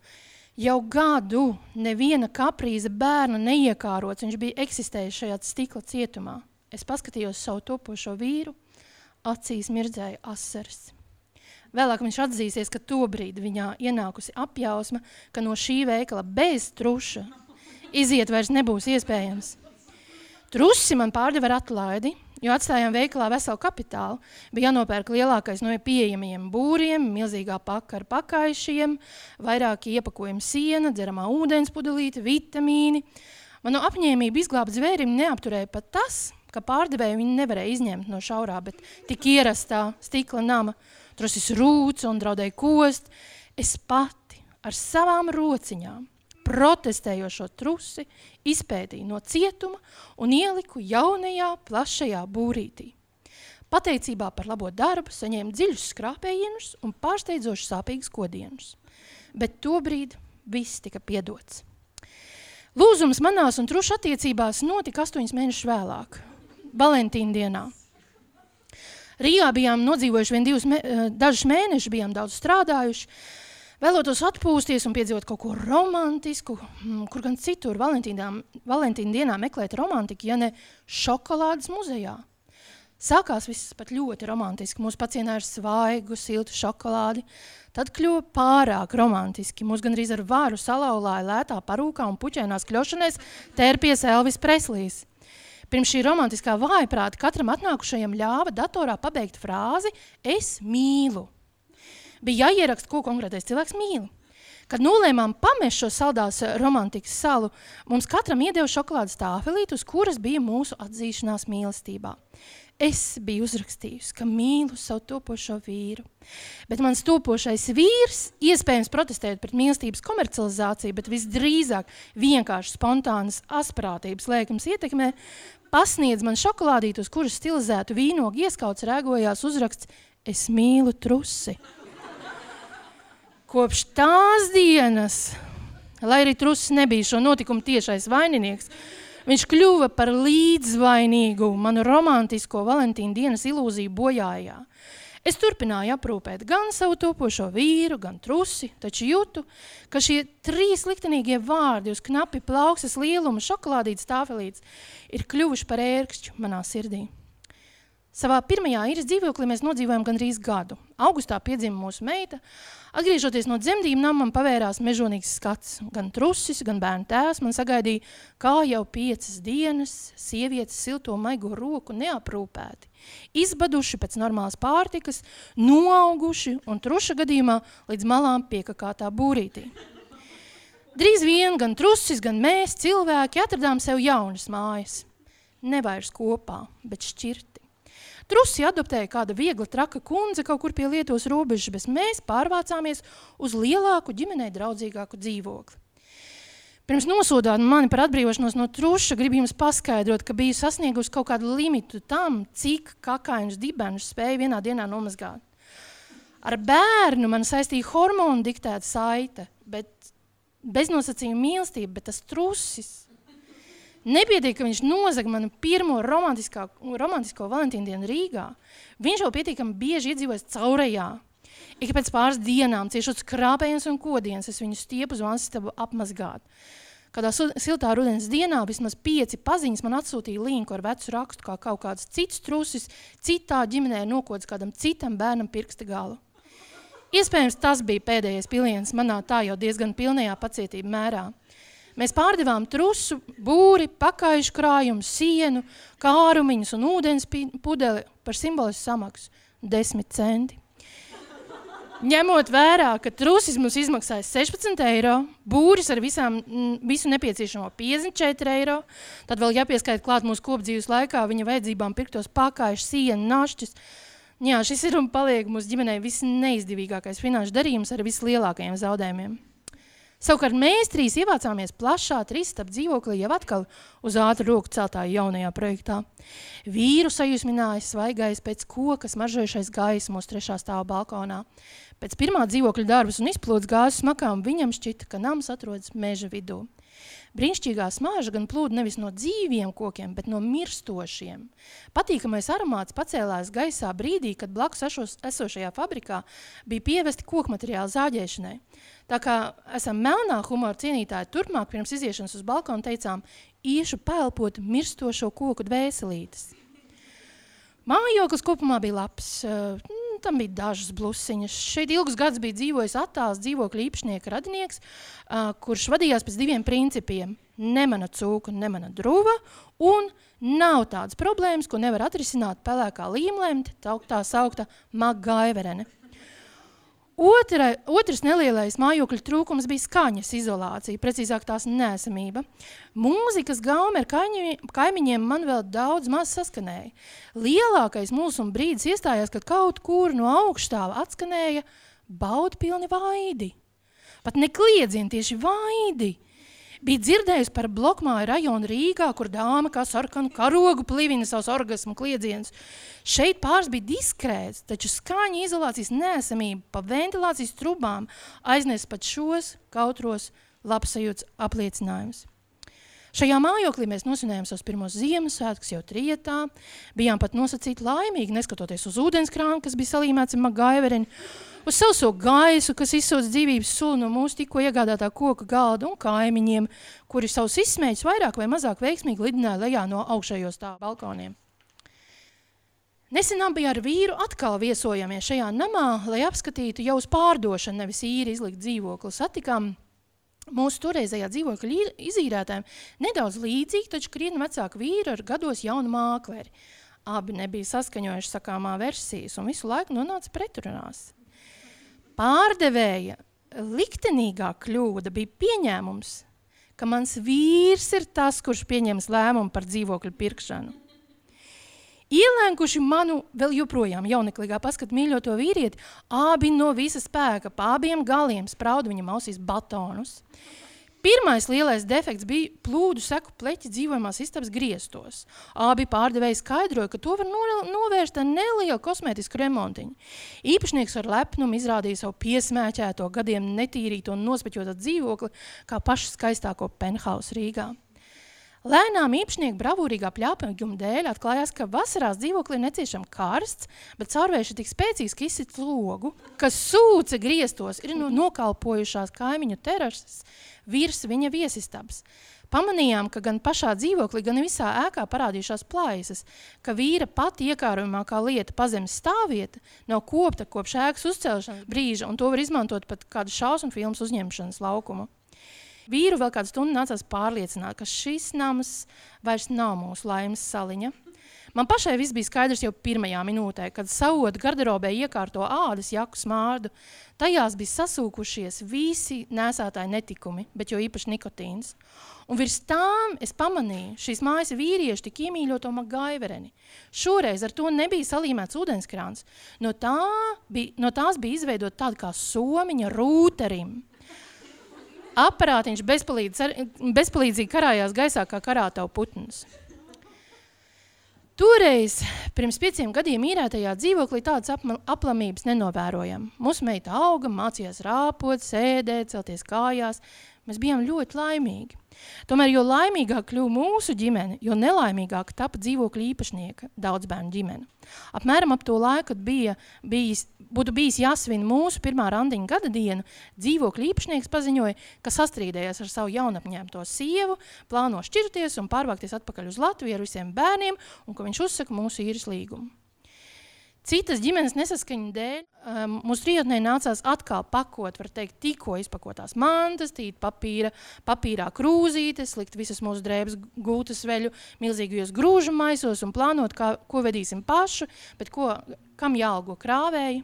Jau gadu neviena kaprīza bērna neiekārots, viņš bija eksistējis šajā stikla cietumā. Es paskatījos savu topošo vīru, acīs mirdzēja asaras. Vēlāk viņš atzīsies, ka tobrīd viņā ienākusi apjausma, ka no šī veikala bez truša iziet vairs nebūs iespējams. Trusi man pārdeva ar atlaidi, jo atstājām veikalā veselu kapitālu. Bija jānopērk lielākais no pieejamajiem būriem, milzīgā paka ar pakaišiem, vairāki iepakojumi siena, dzeramā ūdens pudelīte, vitamīni. Manu apņēmību izglābt zvērim neapturēja pat tas, ka pārdevēju viņi nevarēja izņemt no šaurā, bet tik ierastā stikla nama. Trusis rūca un draudēja kost. Es pati ar savām rociņām protestējošo trusi izpētīju no cietuma un ieliku jaunajā plašajā būrītī. Pateicībā par labo darbu saņēmu dziļus skrāpējienus un pārsteidzoši sāpīgus kodienus. Bet tobrīd viss tika piedots. Lūzums manās un trušu attiecībās notika astoņus mēnešus vēlāk, Valentīna dienā. Rīgā bijām nodzīvojuši vien divus, eh, dažus mēnešus, bijām daudz strādājuši. Vēlotos atpūsties un piedzīvot kaut ko romantisku, mm, kur gan citur Valentīna, dienā meklēt romantiku, ja ne šokolādes muzejā. Sākās viss pat ļoti romantiski. Mūsu pacienā ir svaigu, siltu šokolādi. Tad kļuva pārāk romantiski. Mūs gandrīz ar vāru salauzāja lētā parūkā un puķēnās kļošanās tērpies Elvis Preslīs. Pirms šī romantiskā vājprāta katram atnākušajam ļāva datorā pabeigt frāzi Es mīlu. Bija jāieraksta, ko konkrētais cilvēks mīl. Kad nolēmām pamest šo saldās romantikas salu, mums katram iedeva šokolādes tāfelīti, uz kuras bija mūsu atzīšanās mīlestībā. Es biju uzrakstījusi, ka mīlu savu topošo vīru. Bet mans topošais vīrs, iespējams, protestējot pret mīlestības komercializāciju, bet visdrīzāk vienkārši spontānas asprātības lēkums ietekmē, pasniedz man šokolādīti, uz kuras stilizētu vīnogu ieskauts rēgojās uzraksts Es mīlu trusi. Kopš tās dienas, lai arī trusis nebija šo notikumu tiešais vaininieks, viņš kļuva par līdzvainīgu manu romantisko Valentīna dienas ilūziju bojājā. Es turpināju aprūpēt gan savu topošo vīru, gan trusi, taču jūtu, ka šie trīs liktenīgie vārdi uz knapi plauksas lieluma šokolādītas tāfelītes ir kļuvuši par ērkšķu manā sirdī. Savā pirmajā īres dzīvoklī mēs nodzīvojam gandrīz gadu. Augustā piedzima mūsu meita. Atgriežoties no dzemdību nama, man pavērās mežonīgs skats. Gan trusis, gan bērnu tēvs man sagaidīja, kā jau piecas dienas sievietes silto maigo roku neaprūpēti. Izbaduši pēc normālas pārtikas, noauguši un truša gadījumā līdz malām piekakātā būrītī. Drīz vien gan trusis, gan mēs, cilvēki, atradām sev jaunas mājas. Nevairs kopā, bet šķirt. Trusi adoptēja kāda viegla traka kundze kaut kur pie Lietuvas robežas, bet mēs pārvācāmies uz lielāku ģimenei draudzīgāku dzīvokli. Pirms nosodāt mani par atbrīvošanos no truša, gribu jums paskaidrot, ka biju sasniegusi kaut kādu limitu tam, cik kakainus dibenus spēju vienā dienā nomazgāt. Ar bērnu man saistīja hormonu diktēta saite, bet beznosacījuma mīlestība, bet tas trusis Nepietiek, ka viņš nozaga manu pirmo romantisko Valentīnu dienu Rīgā. Viņš jau pietiekami bieži iedzīvojas caurajā. Ik pēc pāris dienām, ciešot skrāpējums un kodienas, es viņu stiepu uz vanstabu apmazgāt. Kādā siltā rudens dienā vismaz pieci paziņas man atsūtīja linku ar vecu rakstu, kā kaut kāds cits trusis, citā ģimenē nokods kādam citam bērnam pirksta galu. Iespējams, tas bija pēdējais piliens manā tā jau diezgan pilnajā pacietība mērā. Mēs pārdevām trusu, būri, pakaišu krājumu, sienu, kārumiņus un ūdens pudeli par simbolisku samaksu – 10 centi. Ņemot vērā, ka trusis mums izmaksāja 16 eiro, būris ar visām, visu nepieciešamo 54 eiro, tad vēl jāpieskaita klāt mūsu kopdzīves laikā viņa vajadzībām pirktos pakājuši, sienu, našķis. Jā, šis ir un paliek mūsu ģimenei visneizdevīgākais finanšu darījums ar vislielākajiem zaudējumiem. Savukārt mēs trīs ievācāmies plašā trīsstap dzīvoklī jau atkal uz ātru roku celtāju jaunajā projektā. Vīru sajūsmināja svaigais pēc koka smaržojušais gaisa mūsu trešā stāva balkonā. Pēc pirmā dzīvokļa darbas un izplūdes gāzes smakām viņam šķita, ka nams atrodas meža vidū. Brīnišķīgā smāža gan plūda nevis no dzīviem kokiem, bet no mirstošiem. Patīkamais aromāts pacēlās gaisā brīdī, kad blakus ešos, esošajā fabrikā bija pievesti koku materiālu zāģēšanai. Tā kā esam melnā humora cienītāji, turpmāk pirms iziešanas uz balkonu teicām, iešu pelpot mirstošo koku dvēselītes. Mājoklis kopumā bija labs. Tam bija dažas blusiņas. Šeit ilgus gadus bija dzīvojis attāls dzīvokļa īpašnieka radinieks, ā, kurš vadījās pēc diviem principiem. Nemana cūka, nemana druva, un nav tādas problēmas, ko nevar atrisināt pelēkā līmlemte, tā, saukta magaiverene. Otra, otrs nelielais mājokļa trūkums bija skaņas izolācija, precīzāk tās nesamība. Mūzikas gaume ar kaņi, kaimiņiem man vēl daudz maz saskanēja. Lielākais mūsu brīdis iestājās, kad kaut kur no augstāva atskanēja baudpilni vaidi. Pat ne kliedzieni, tieši vaidi. Bija dzirdējusi par blokmāju rajonu Rīgā, kur dāma kā sarkanu karogu plivina savus orgasmu kliedzienus. Šeit pāris bija diskrēts, taču skaņa izolācijas nesamība pa ventilācijas trubām aiznes pat šos kautros labsajūts apliecinājumus. Šajā mājoklī mēs nosvinējām savus pirmos Ziemassvētkus jau trietā, bijām pat nosacīti laimīgi, neskatoties uz ūdenskrānu, kas bija salīmēts ar magaiverini, uz sauso gaisu, kas izsauc dzīvības sulu no mūsu tikko iegādātā koka galda un kaimiņiem, kuri savus izsmēķus vairāk vai mazāk veiksmīgi lidināja lejā no augšējos tā balkoniem. Nesenā bija ar vīru atkal viesojamies šajā namā, lai apskatītu jau uz pārdošanu, nevis īri izlikt dzīvokli. Satikām mūsu toreizējā dzīvokļa īr- izīrētājiem nedaudz līdzīgi, taču krietni vecāku vīru ar gados jaunu mākleri. Abi nebija saskaņojuši sakāmā versijas un visu laiku nonāca pretrunās. Pārdevēja liktenīgā kļūda bija pieņēmums, ka mans vīrs ir tas, kurš pieņems lēmumu par dzīvokļu pirkšanu. Ielēkuši manu vēl joprojām jauneklīgā paskatu mīļoto vīrieti, abi no visa spēka, pa abiem galiem sprauda viņam ausīs batonus. Pirmais lielais defekts bija plūdu seku pleķi dzīvojamās istabas griestos. Abi pārdevēji skaidroja, ka to var novērst ar nelielu kosmētisku remontiņu. Īpašnieks ar lepnumu izrādīja savu piesmēķēto, gadiem netīrīto un nospeķoto dzīvokli kā pašu skaistāko penthouse Rīgā. Lēnām īpašnieku bravūrīgā pļāpējuma dēļ atklājās, ka vasarās dzīvoklī ir neciešams karsts, bet caurvējš ir tik spēcīgs, ka izsit logu, kas sūce griestos ir no nokalpojušās kaimiņu terases virs viņa viesistabas. Pamanījām, ka gan pašā dzīvoklī, gan visā ēkā parādījušās plaisas, ka vīra pati iekārojamākā lieta pazemes stāvvieta nav kopta kopš ēkas uzcelšanas brīža, un to var izmantot pat kādu šausmu filmas uzņemšanas laukumu. Vīru vēl kādu stundu nācās pārliecināt, ka šis nams vairs nav mūsu laimes saliņa. Man pašai viss bija skaidrs jau pirmajā minūtē, kad savot garderobē iekārto ādas jaku smārdu. Tajās bija sasūkušies visi nesētāji netikumi, bet jo īpaši nikotīns. Un virs tām es pamanīju šīs mājas vīriešu tik iemīļoto magaivereni. Šoreiz ar to nebija salīmēts ūdenskrāns. No, tā bija, no tās bija izveidot tāda kā somiņa rūterim. Aparātiņš bezpalīdz, bezpalīdzīgi karājās gaisā kā karātavu putns. Toreiz, pirms pieciem gadiem īrētajā dzīvoklī tādas aplamības nenovērojam. Mūsu meita auga, mācījās rāpot, sēdēt, celties kājās. Mēs bijām ļoti laimīgi. Tomēr, jo laimīgāk kļuva mūsu ģimene, jo nelaimīgāk tapa dzīvokļa īpašnieka daudz bērnu ģimene. Apmēram ap to laiku, kad bija, bijis, būtu bijis jāsvin mūsu pirmā randiņa gada dienu, dzīvokļa īpašnieks paziņoja, ka sastrīdējies ar savu jaunapņēmto sievu, plāno šķirties un pārvākties atpakaļ uz Latviju ar visiem bērniem, un ka viņš uzsaka mūsu īres līgumu. Citas ģimenes nesaskaņa dēļ um, mūsu trijotnē nācās atkal pakot, var teikt, tikko izpakotās mantas, tīt papīra, papīrā krūzītes, likt visas mūsu drēbes gūtas veļu milzīgajos grūžu maisos un plānot, kā, ko vedīsim pašu, bet ko, kam jāalgo krāvēji.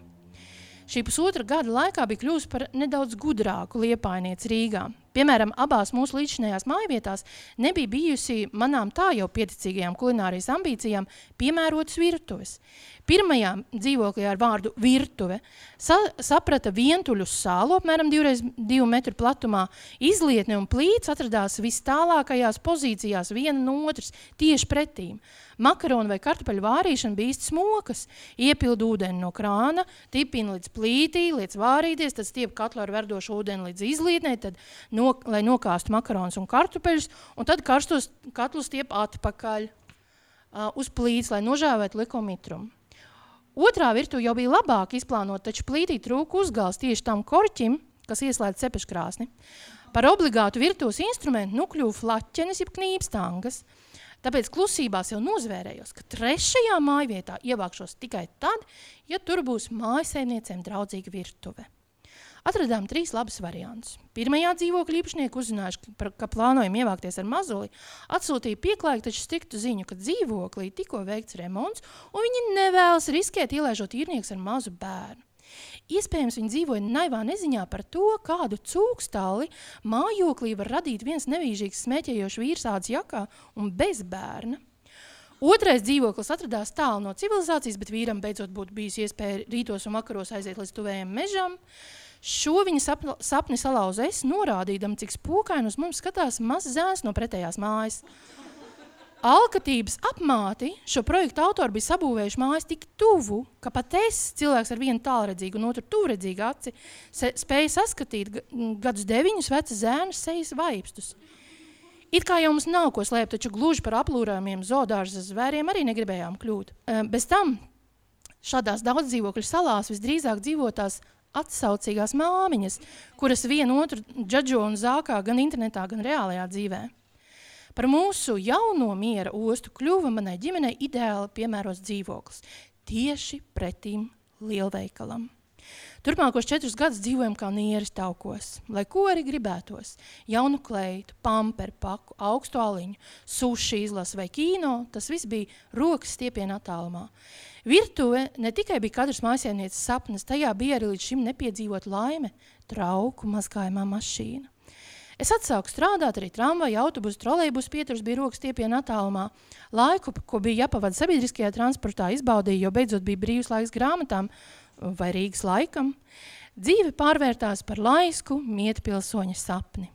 Šī pusotra gada laikā bija kļuvusi par nedaudz gudrāku liepainieci Rīgā. Piemēram, abās mūsu līdzinājās mājvietās nebija bijusi manām tā jau pieticīgajām kulinārijas ambīcijām piemērotas virtuves. Pirmajā dzīvoklī ar vārdu virtuve sa saprata vientuļu sālu apmēram 2 metru platumā. Izlietne un plīts atradās vis tālākajās pozīcijās viena no otras tieši pretīm. Makaronu vai kartupeļu vārīšana bija īsti smokas. Iepildu ūdeni no krāna, tipina līdz plītī, liec vārīties, tad stiep katlu ar verdošu ūdeni līdz izlietnē, tad no, lai nokāstu makaronus un kartupeļus, un tad karstos katlu stiep atpakaļ uh, uz plīts, lai nožāvētu likomitrumu. Otrā virtuve jau bija labāk izplānota, taču plītī trūka uzgals tieši tam korķim, kas ieslēdz cepeškrāsni. Par obligātu virtuves instrumentu nu kļuva flaķenes jeb knībstangas. Tāpēc klusībās jau nozvērējos, ka trešajā mājvietā ievākšos tikai tad, ja tur būs mājsaimniecēm draudzīga virtuve. Atradām trīs labus variantus. Pirmajā dzīvokļa īpašnieki uzzinājuši, ka, ka plānojam ievākties ar mazuli, atsūtīja pieklājīgi taču striktu ziņu, ka dzīvoklī tikko veikts remonts, un viņi nevēlas riskēt ielaižot īrnieks ar mazu bērnu. Iespējams, viņi dzīvoja naivā neziņā par to, kādu cūkstāli mājoklī var radīt viens nevīžīgs smēķējošs vīrs ādas jakā un bez bērna. Otrais dzīvoklis atradās tālu no civilizācijas, bet vīram beidzot būtu bijusi iespēja rītos un vakaros aiziet līdz tuvējiem mežam. Šo viņa sapni, sapni salauza es, norādīdam, cik spūkaini uz mums skatās mazs zēns no pretējās mājas. Alkatības apmāti šo projektu autori bija sabūvējuši mājas tik tuvu, ka pat es, cilvēks ar vienu tālredzīgu un otru tuvredzīgu aci, spēju saskatīt gadus deviņus veca zēnas sejas vaipstus. It kā jau mums nav ko slēpt, taču gluži par aplūrāmiem zoodārza zvēriem arī negribējām kļūt. Bez tam šādās daudz dzīvokļu salās visdrīzāk dzīvotās atsaucīgās māmiņas, kuras vienu otru džadžo un zākā gan internetā, gan reālajā dzīvē. Par mūsu jauno miera ostu kļuva manai ģimenei ideāli piemērots dzīvoklis, tieši pretīm lielveikalam. Turpmākos četrus gadus dzīvojam kā nieris taukos, lai ko arī gribētos. Jaunu kleitu, pamperu paku, augstu aliņu, suši izlasu vai kino, tas viss bija rokas stiepiena attālumā. Virtuve ne tikai bija katras mājasēmnieces sapnis, tajā bija arī līdz šim nepiedzīvot laime, trauku mazgājumā mašīna. Es atsāku strādāt, arī tramvaju, autobusu, trolejbusu pieturas bija rokas stiepiena attālumā. Laiku, ko bija jāpavada sabiedriskajā transportā, izbaudīju, jo beidzot bija brīvs laiks grāmatām vai Rīgas laikam. Dzīve pārvērtās par laisku mietpilsoņa sapni.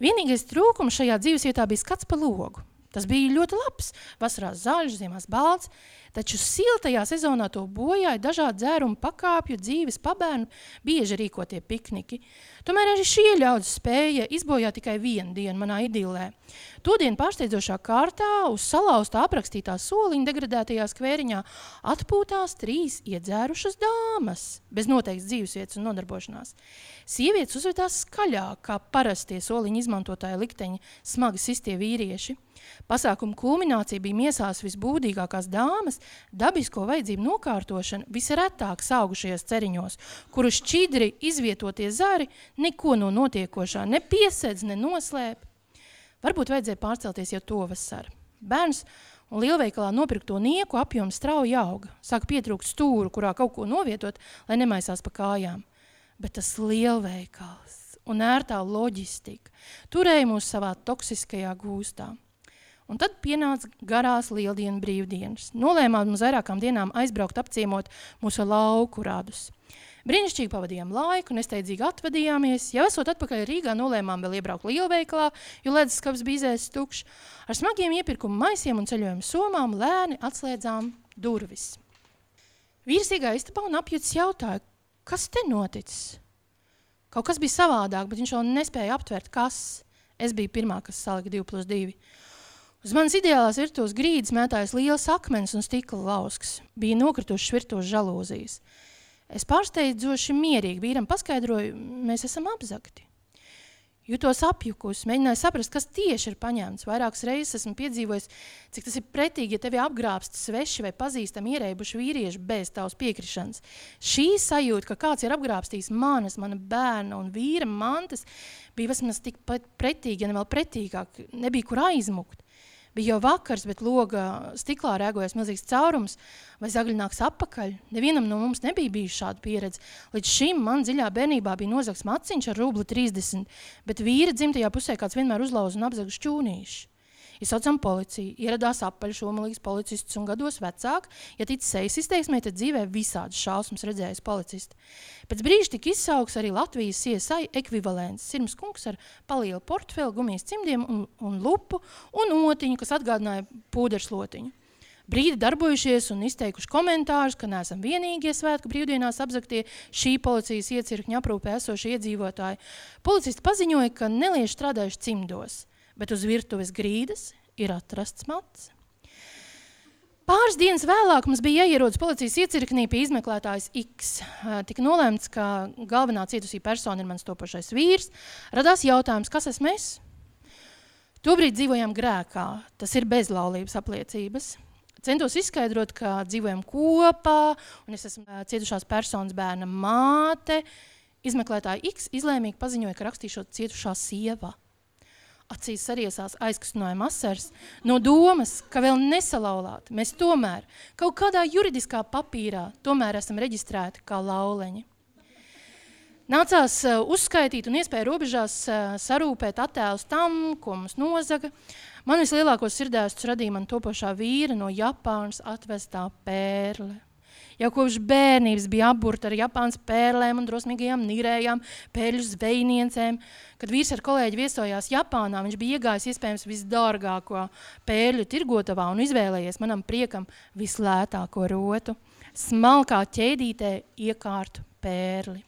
Vienīgais trūkums šajā dzīvesvietā bija skats pa logu. Tas bija ļoti labs, vasarās zaļš, ziemās balts, taču siltajā sezonā to bojāja dažādi dzērumu pakāpju, dzīves pabērnu, bieži rīkotie pikniki. Tomēr arī šie ļaudis spēja izbojāt tikai vienu dienu manā idilē. Todien pārsteidzošā kārtā uz salauzta aprakstītā soliņa degradētajā skvēriņā atpūtās trīs iedzērušas dāmas, bez noteikts dzīvesvietas un nodarbošanās. Sievietes uzvedās skaļāk, kā parastie soliņa izmantotāji likteņi, smagi sistie vīrieši. Pasākuma kulminācija bija miesās visbūdīgākās dāmas, dabisko vajadzību nokārtošana visretāk saugušajos ceriņos, kuru šķidri izvietotie zari neko no notiekošā ne piesedz, ne noslēp. Varbūt vajadzēja pārcelties jau to vasaru. Bērns un lielveikalā nopirkto nieku apjoms strauji auga. Sāka pietrūkt stūru, kurā kaut ko novietot, lai nemaisās pa kājām bet tas lielveikals un ērtā loģistika turēja mūs savā toksiskajā gūstā. Un tad pienāca garās lieldienu brīvdienas. Nolēmām uz vairākām dienām aizbraukt apciemot mūsu lauku radus. Brīnišķīgi pavadījām laiku, nesteidzīgi atvadījāmies. Jau esot atpakaļ Rīgā, nolēmām vēl iebraukt lielveikalā, jo leduskapis bija izēs tukšs. Ar smagiem iepirkumu maisiem un ceļojumu somām lēni atslēdzām durvis. Vīrs iegāja istabā un apjutis jautāja, kas te noticis? Kaut kas bija savādāk, bet viņš jau nespēja aptvert, kas. Es biju pirmā, kas salika 2 plus 2. Uz manas ideālās virtuves grīdas mētājas liels akmens un stikla lausks. Bija nokritušas virtuves žalūzijas. Es pārsteidzoši mierīgi vīram paskaidroju, mēs esam apzakti. Jutos apjukusi, mēģināju saprast, kas tieši ir paņemts. Vairākas reizes esmu piedzīvojis, cik tas ir pretīgi, ja tevi apgrābst sveši vai pazīstami ierēbuši vīrieši bez tavas piekrišanas. Šī sajūta, ka kāds ir apgrābstījis manas, mana bērna un vīra mantas, bija vismaz tik pretīgi, ja ne vēl pretīgāk, nebija kur aizmukt. Bija jau vakars, bet loga stiklā rēgojas milzīgs caurums, vai zagļi nāks apakaļ. Nevienam no mums nebija bijusi šāda pieredze. Līdz šim man dziļā bērnībā bija nozagts maciņš ar rubli 30, bet vīra dzimtajā pusē kāds vienmēr uzlauza un apzaga šķūnīši. Izsaucām policiju, ieradās apaļšomalīgs policists un gados vecāk. Ja tic sejas izteiksmē, tad dzīvē visādas šausmas redzējis policisti. Pēc brīža tika izsaukts arī Latvijas CSI ekvivalents. Sirms kungs ar palielu portfeli, gumijas cimdiem un, un lupu un otiņu, kas atgādināja pūderslotiņu. Brīdi darbojušies un izteikuši komentārus, ka neesam vienīgie svētku brīvdienās apzaktie šī policijas iecirkņa aprūpē esošie iedzīvotāji. Policisti paziņoja, ka nelieši strādājuši cimdos – bet uz virtuves grīdas ir atrasts mats. Pāris dienas vēlāk mums bija jāierodas policijas iecirknī pie izmeklētājas X. Tika nolēmts, ka galvenā cietusī persona ir mans topošais vīrs. Radās jautājums, kas esmu es? Tobrīd dzīvojām grēkā, tas ir bezlaulības apliecības. Centos izskaidrot, ka dzīvojam kopā, un es esmu cietušās personas bērna māte. Izmeklētāja X izlēmīgi paziņoja, ka rakstīšot cietušā sieva. Acīs sariesās aizkustinājuma asars no domas, ka vēl nesalaulāti mēs tomēr kaut kādā juridiskā papīrā tomēr esam reģistrēti kā lauleņi. Nācās uh, uzskaitīt un iespēja robežās uh, sarūpēt attēlus tam, ko mums nozaga. Man vislielākos sirdēstus radīja man topošā vīra no Japānas atvestā pērle. Jau kopš bērnības bija apburta ar Japānas pērlēm un drosmīgajām nirējām, pērļu zvejniencēm. Kad vīrs ar kolēģi viesojās Japānā, viņš bija iegājis iespējams visdārgāko pērļu tirgotavā un izvēlējies manam priekam vislētāko rotu. Smalkā ķēdītē iekārtu pērli.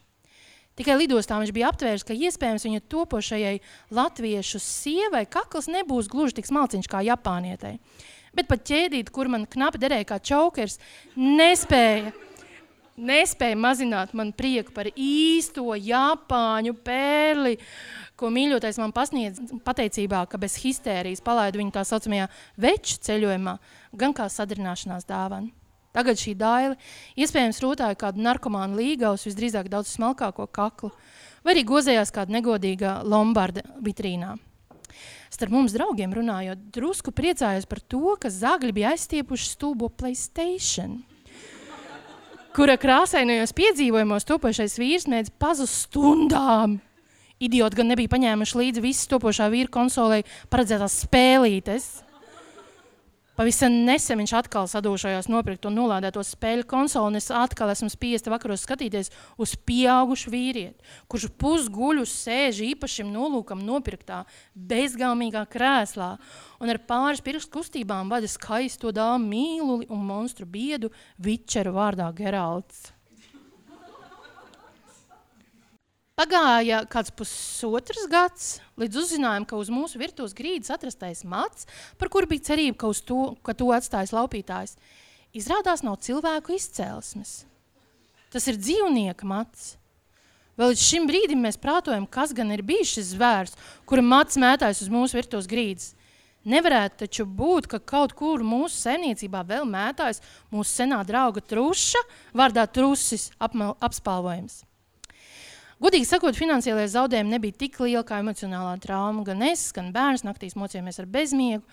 Tikai lidostā viņš bija aptvērs, ka iespējams viņa topošajai latviešu sievai kakls nebūs gluži tik smalciņš kā japānietei bet pat ķēdīt, kur man knapi derēja kā čaukers, nespēja, nespēja mazināt man prieku par īsto Japāņu pērli, ko mīļotais man pasniedz pateicībā, ka bez histērijas palaidu viņu tā saucamajā veču ceļojumā, gan kā sadrināšanās dāvana. Tagad šī daile iespējams rūtāja kādu narkomānu līgaus, visdrīzāk daudz smalkāko kaklu, vai arī gozējās kāda negodīga Lombarda vitrīnā starp mums draugiem runājot, drusku priecājos par to, ka zagļi bija aizstiepuši stulbo Playstation, kura krāsainajos piedzīvojumos topošais vīrs mēdz pazust stundām. Idioti gan nebija paņēmuši līdzi visas topošā vīra konsolē paredzētās spēlītes. Pavisam nesen viņš atkal sadūšojās nopirkt to nolādēto spēļu konsoli, un es atkal esmu spiesta vakaros skatīties uz pieaugušu vīrieti, kurš pusguļus sēž īpašam nolūkam nopirktā bezgalmīgā krēslā, un ar pāris pirkstu kustībām vada skaisto dāmu mīluli un monstru biedu Vičeru vārdā Geralds. Pagāja kāds pusotrs gads, līdz uzzinājām, ka uz mūsu virtuves grīdas atrastais mats, par kuru bija cerība, ka, to, ka to atstājis laupītājs, izrādās nav cilvēku izcēlesmes. Tas ir dzīvnieka mats. Vēl līdz šim brīdim mēs prātojam, kas gan ir bijis šis zvērs, kura mats mētājas uz mūsu virtuves grīdas. Nevarētu taču būt, ka kaut kur mūsu saimniecībā vēl mētājas mūsu senā drauga truša, vārdā trusis apspalvojums. Godīgi sakot, finansiālajie zaudējumi nebija tik lieli kā emocionālā trauma. Gan es, gan bērns naktīs mocījāmies ar bezmiegu.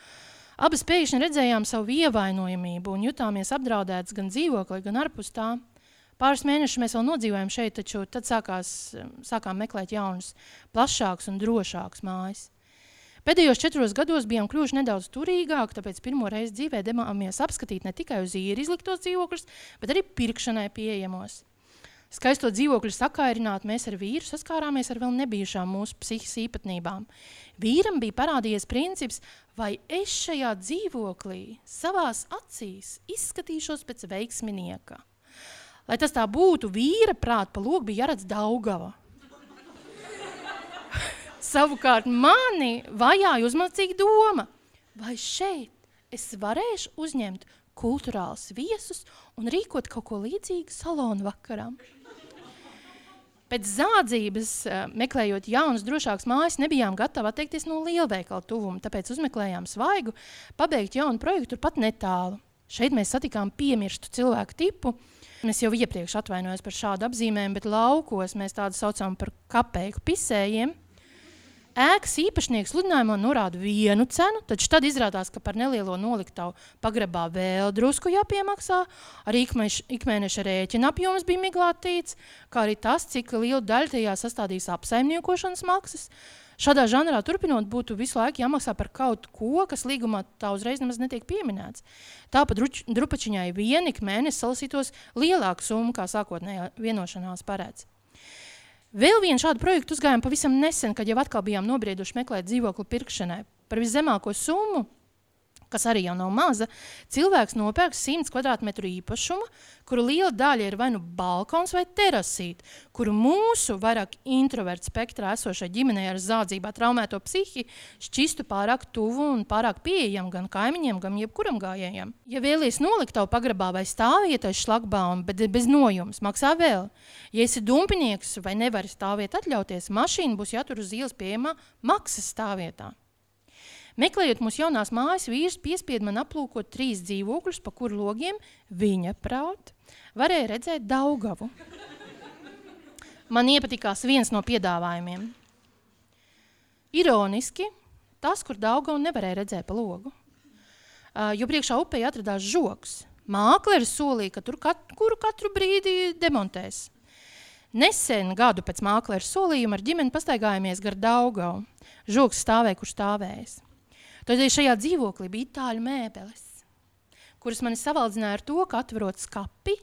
Abas pēkšņi redzējām savu ievainojamību un jutāmies apdraudētas gan dzīvoklī, gan ārpus tā. Pāris mēnešus mēs vēl nodzīvojām šeit, taču tad sākās, sākām meklēt jaunas, plašākas un drošākas mājas. Pēdējos četros gados bijām kļuvuši nedaudz turīgāki, tāpēc pirmo reizi dzīvē devāmies apskatīt ne tikai uz īri izliktos dzīvokļus, bet arī pirkšanai pieejamos. Skaisto dzīvokļu sakairināt, mēs ar vīru saskārāmies ar vēl nebijušām mūsu psihiskas īpatnībām. Vīram bija parādījies princips, vai es šajā dzīvoklī savās acīs izskatīšos pēc veiksminieka. Lai tas tā būtu, vīra prāt pa logu bija jāredz Daugava. Savukārt mani vajāja uzmācīga doma, vai šeit es varēšu uzņemt kultūrāls viesus un rīkot kaut ko līdzīgu salonu vakaram. Pēc zādzības, eh, meklējot jaunas, drošākas mājas, nebijām gatavi atteikties no lielveikala tuvuma, tāpēc uzmeklējām svaigu, pabeigt jaunu projektu turpat netālu. Šeit mēs satikām piemirstu cilvēku tipu. Es jau iepriekš atvainojos par šādu apzīmējumu, bet laukos mēs tādu saucam par kapeiku pisējiem. Ēkas īpašnieks sludinājumā norāda vienu cenu, taču tad izrādās, ka par nelielo noliktavu pagrabā vēl drusku jāpiemaksā. Arī ikmēš, ikmēneša rēķina apjoms bija miglātīts, kā arī tas, cik lielu daļu tajā sastādīs apsaimniekošanas maksas. Šādā žanrā turpinot, būtu visu laiku jāmaksā par kaut ko, kas līgumā tā uzreiz nemaz netiek pieminēts. Tāpat drupačiņai vien ik mēnesi salasītos lielāku summu, kā sākotnējā vienošanās paredz. Vēl vienu šādu projektu uzgājām pavisam nesen, kad jau atkal bijām nobrieduši meklēt dzīvokli pirkšanai. Par viszemāko summu kas arī jau nav maza, cilvēks nopērk 100 kvadrātmetru īpašumu, kuru liela daļa ir vai nu balkons vai terasīte, kuru mūsu vairāk introverta spektrā esošai ģimenei ar zādzībā traumēto psihi šķistu pārāk tuvu un pārāk pieejam gan kaimiņiem, gan jebkuram gājējam. Ja vēlies nolikt tavu pagrabā vai stāvvietai šlagbaumu, bet bez nojums, maksā vēl. Ja esi dumpinieks vai nevari stāvviet atļauties, mašīna būs jātur uz ielas pieejamā maksas stāvvietā. Meklējot mūsu jaunās mājas, vīrs piespieda man aplūkot trīs dzīvokļus, pa kuru logiem viņa prāt varēja redzēt Daugavu. Man iepatikās viens no piedāvājumiem. Ironiski, tas, kur Daugavu nevarēja redzēt pa logu, jo priekšā upē atradās žoks. Mākleris solīja, ka tur kat, kuru katru brīdi demontēs. Nesen gadu pēc mākleru solījuma ar ģimeni pastaigājāmies gar Daugavu. Žoks stāvēja, kur stāvējis. Tad šajā dzīvoklī bija itāļu mēbeles, kuras mani savaldzināja ar to, ka atverot skapi,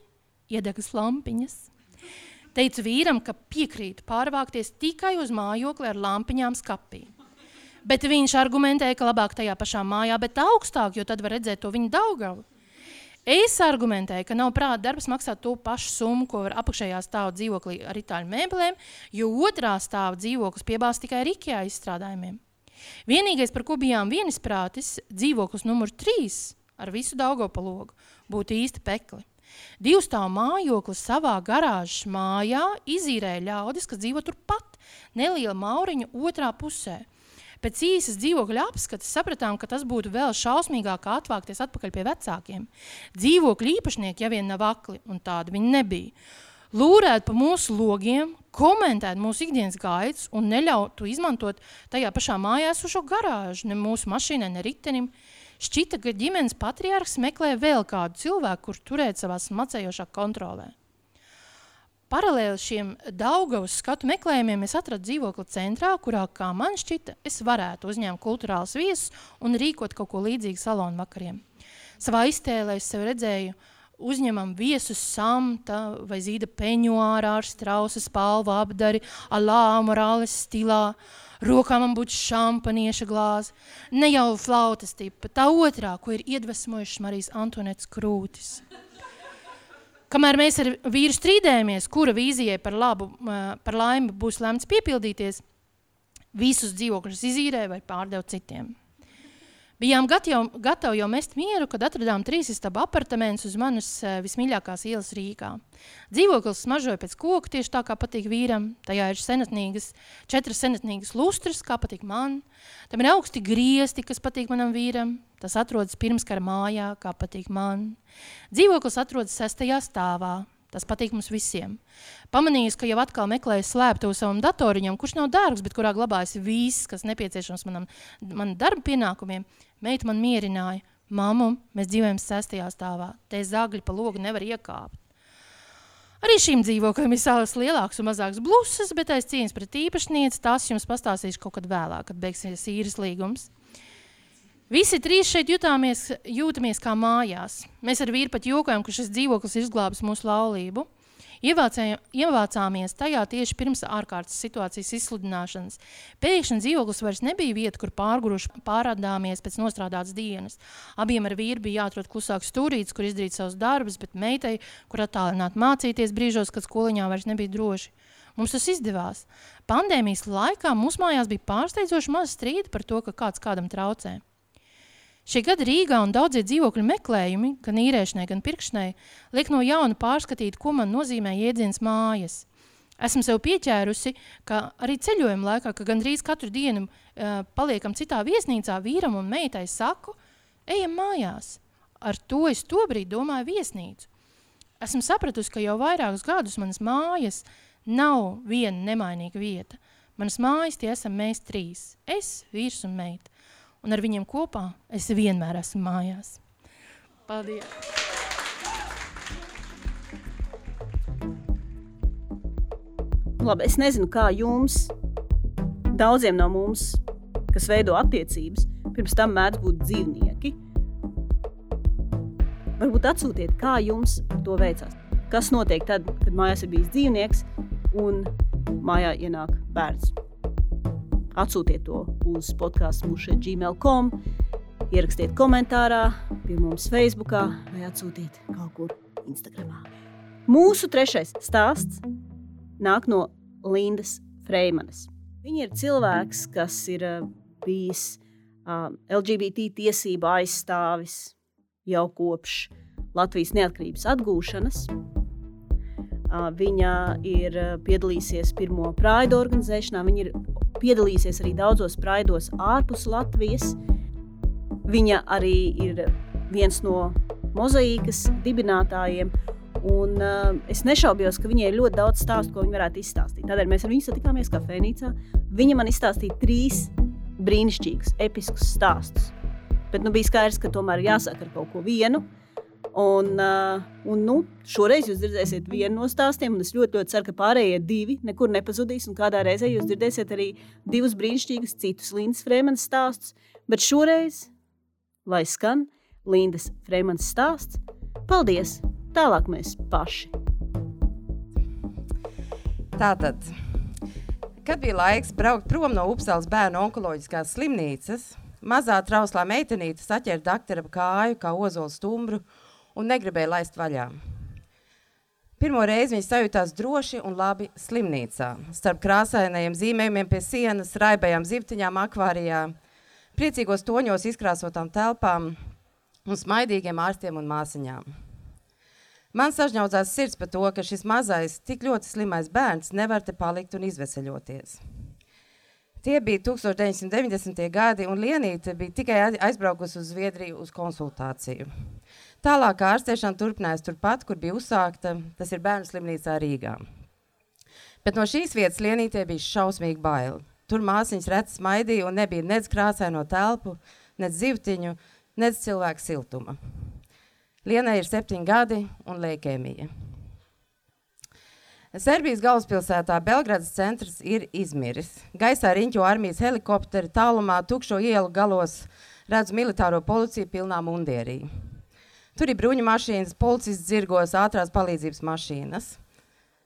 iedegas lampiņas. Teicu vīram, ka piekrītu pārvākties tikai uz mājokli ar lampiņām skapī. Bet viņš argumentēja, ka labāk tajā pašā mājā, bet augstāk, jo tad var redzēt to viņa daugavu. Es argumentēju, ka nav prāta darbs maksāt to pašu summu, ko var apakšējā stāva dzīvoklī ar itāļu mēbelēm, jo otrā stāva dzīvoklis piebāz tikai ar IKEA izstrādājumiem. Vienīgais, par ko bijām vienisprātis, dzīvoklis numur 3 ar visu Daugopalogu būtu īsti pekli. Divstāvu mājoklis savā garāžas mājā izīrēja ļaudis, kas dzīvo turpat, neliela mauriņa otrā pusē. Pēc īsas dzīvokļa apskates sapratām, ka tas būtu vēl šausmīgāk atvākties atpakaļ pie vecākiem. Dzīvokļa īpašnieki jau vien nav akli, un tādi viņi nebija lūrēt pa mūsu logiem, komentēt mūsu ikdienas gaitas un neļautu izmantot tajā pašā mājā esošo garāžu, ne mūsu mašīnai, ne ritenim. Šķita, ka ģimenes patriārhs meklē vēl kādu cilvēku, kur turēt savā smacējošā kontrolē. Paralēli šiem Daugavas skatu meklējumiem es atradu dzīvokli centrā, kurā, kā man šķita, es varētu uzņemt kulturāls viesus un rīkot kaut ko līdzīgu salonu vakariem. Savā iztēlē es sev redzēju uh, uzņemam viesus samta vai zīda peņuārā ar strausa spalvu apdari, alā morāles stilā, rokā man būtu šampanieša glāze, ne jau flautas tipa, tā otrā, ko ir iedvesmojušas Marijas Antonets krūtis. Kamēr mēs ar vīru strīdējamies, kura vīzijai par labu, par laimi būs lemts piepildīties, visus dzīvokļus izīrē vai pārdev citiem. Bijām gatavi, gatavi jau mest mieru, kad atradām trīs istabu apartamentus uz manas uh, vismīļākās ielas Rīgā. Dzīvoklis smaržoja pēc koka, tieši tā kā patīk vīram. Tajā ir senatnīgas, četras senatnīgas lustras, kā patīk man. Tam ir augsti griesti, kas patīk manam vīram. Tas atrodas pirmskara mājā, kā patīk man. Dzīvoklis atrodas sestajā stāvā. Tas patīk mums visiem. Pamanījis, ka jau atkal meklēju slēptuvi savam datoriņam, kurš nav dārgs, bet kurā glabājas viss, kas nepieciešams manam, manam darba pienākumiem, meita man mierināja. Māmu, mēs dzīvojam sestajā stāvā. Te zagļi pa logu nevar iekāpt. Arī šīm dzīvokļiem ir savas lielākas un mazākas blusas, bet aiz cieņas pret īpašnieci tās jums pastāstīšu kaut kad vēlāk, kad beigsies īres līgums. Visi trīs šeit jutāmies, jūtamies kā mājās. Mēs ar vīru pat jokojam, ka šis dzīvoklis ir izglābis mūsu laulību. Ievācāmies tajā tieši pirms ārkārtas situācijas izsludināšanas. Pēkšņi dzīvoklis vairs nebija vieta, kur pārguruši pārādāmies pēc nostrādātas dienas. Abiem ar vīru bija jāatrod klusāks stūrītis, kur izdarīt savus darbus, bet meitai, kur attālināt mācīties brīžos, kad skoliņā vairs nebija droši. Mums tas izdevās. Pandēmijas laikā mums mājās bija pārsteidzoši maz strīdi par to, ka kāds kādam traucē. Šī gada Rīgā un daudzie dzīvokļu meklējumi, gan īrēšanai, gan pirkšanai, liek no jauna pārskatīt, ko man nozīmē jēdziens mājas. Esmu sev pieķērusi, ka arī ceļojuma laikā, ka gandrīz katru dienu uh, paliekam citā viesnīcā, vīram un meitai saku, ejam mājās. Ar to es tobrīd domāju viesnīcu. Esmu sapratusi, ka jau vairākus gadus manas mājas nav viena nemainīga vieta. Manas mājas tie esam mēs trīs – es, vīrs un meita. Un ar viņiem kopā es vienmēr esmu mājās. Paldies! Labi, es nezinu, kā jums, daudziem no mums, kas veido attiecības, pirms tam mēdz būt dzīvnieki. Varbūt atsūtiet, kā jums to veicās. Kas notiek tad, kad mājās ir bijis dzīvnieks un mājā ienāk bērns? Atsūtiet to uz podkāstu mušē gmail.com, ierakstiet komentārā, pie mums Facebookā vai atsūtiet kaut kur Instagramā. Mūsu trešais stāsts nāk no Lindas Freimanes. Viņa ir cilvēks, kas ir uh, bijis LGBT tiesību aizstāvis jau kopš Latvijas neatkarības atgūšanas. Viņa ir piedalījusies pirmo praidu organizēšanā, viņa ir piedalījusies arī daudzos praidos ārpus Latvijas. Viņa arī ir viens no mozaīkas dibinātājiem, Un, uh, es nešaubos, ka viņai ir ļoti daudz stāstu, ko viņa varētu izstāstīt. Tādēļ mēs ar viņu satikāmies kafejnīcā. Viņa man izstāstīja trīs brīnišķīgus, episkus stāstus. Bet nu, bija skaidrs, ka tomēr jāsāk ar kaut ko vienu. Un, uh, un nu, šoreiz jūs dzirdēsiet vienu no stāstiem, un es ļoti, ļoti ceru, ka pārējie divi nekur nepazudīs. Kādā reizē jūs dzirdēsiet arī divus brīnišķīgus citus Lindas Freemanas stāstus. Bet šoreiz, lai skan Lindas Freemanas stāsts, paldies! Tālāk mēs paši. Tātad, kad bija laiks braukt prom no Upsalas bērnu onkoloģiskās slimnīcas, mazā trauslā meitenīte saķēra doktora kāju kā ozola stumbru un negribēja laist vaļā. Pirmo reizi viņa sajūtās droši un labi slimnīcā, starp krāsainajiem zīmējumiem pie sienas, raibajām zivtiņām akvārijā, priecīgos toņos izkrāsotām telpām un smaidīgiem ārstiem un māsiņām. Man sažņaudzās sirds par to, ka šis mazais, tik ļoti slimais bērns nevar te palikt un izveseļoties. Tie bija 1990. gadi, un Lienīte bija tikai aizbraukusi uz Zviedriju uz konsultāciju. Tālāk ārstēšana turpinājās turpat, kur bija uzsākta, tas ir bērnu slimnīcā Rīgā. Bet no šīs vietas Lienītē bija šausmīgi baili. Tur māsiņas reti smaidīja un nebija nec krāsaino telpu, nec zivtiņu, nec cilvēku siltuma. Lienai ir septiņi gadi un leikēmija. Serbijas galvaspilsētā Belgradas centrs ir izmiris. Gaisā riņķo armijas helikopteri, tālumā tukšo ielu galos redz militāro policiju pilnā mundierī. Tur ir bruņu mašīnas, policists dzirgos, ātrās palīdzības mašīnas.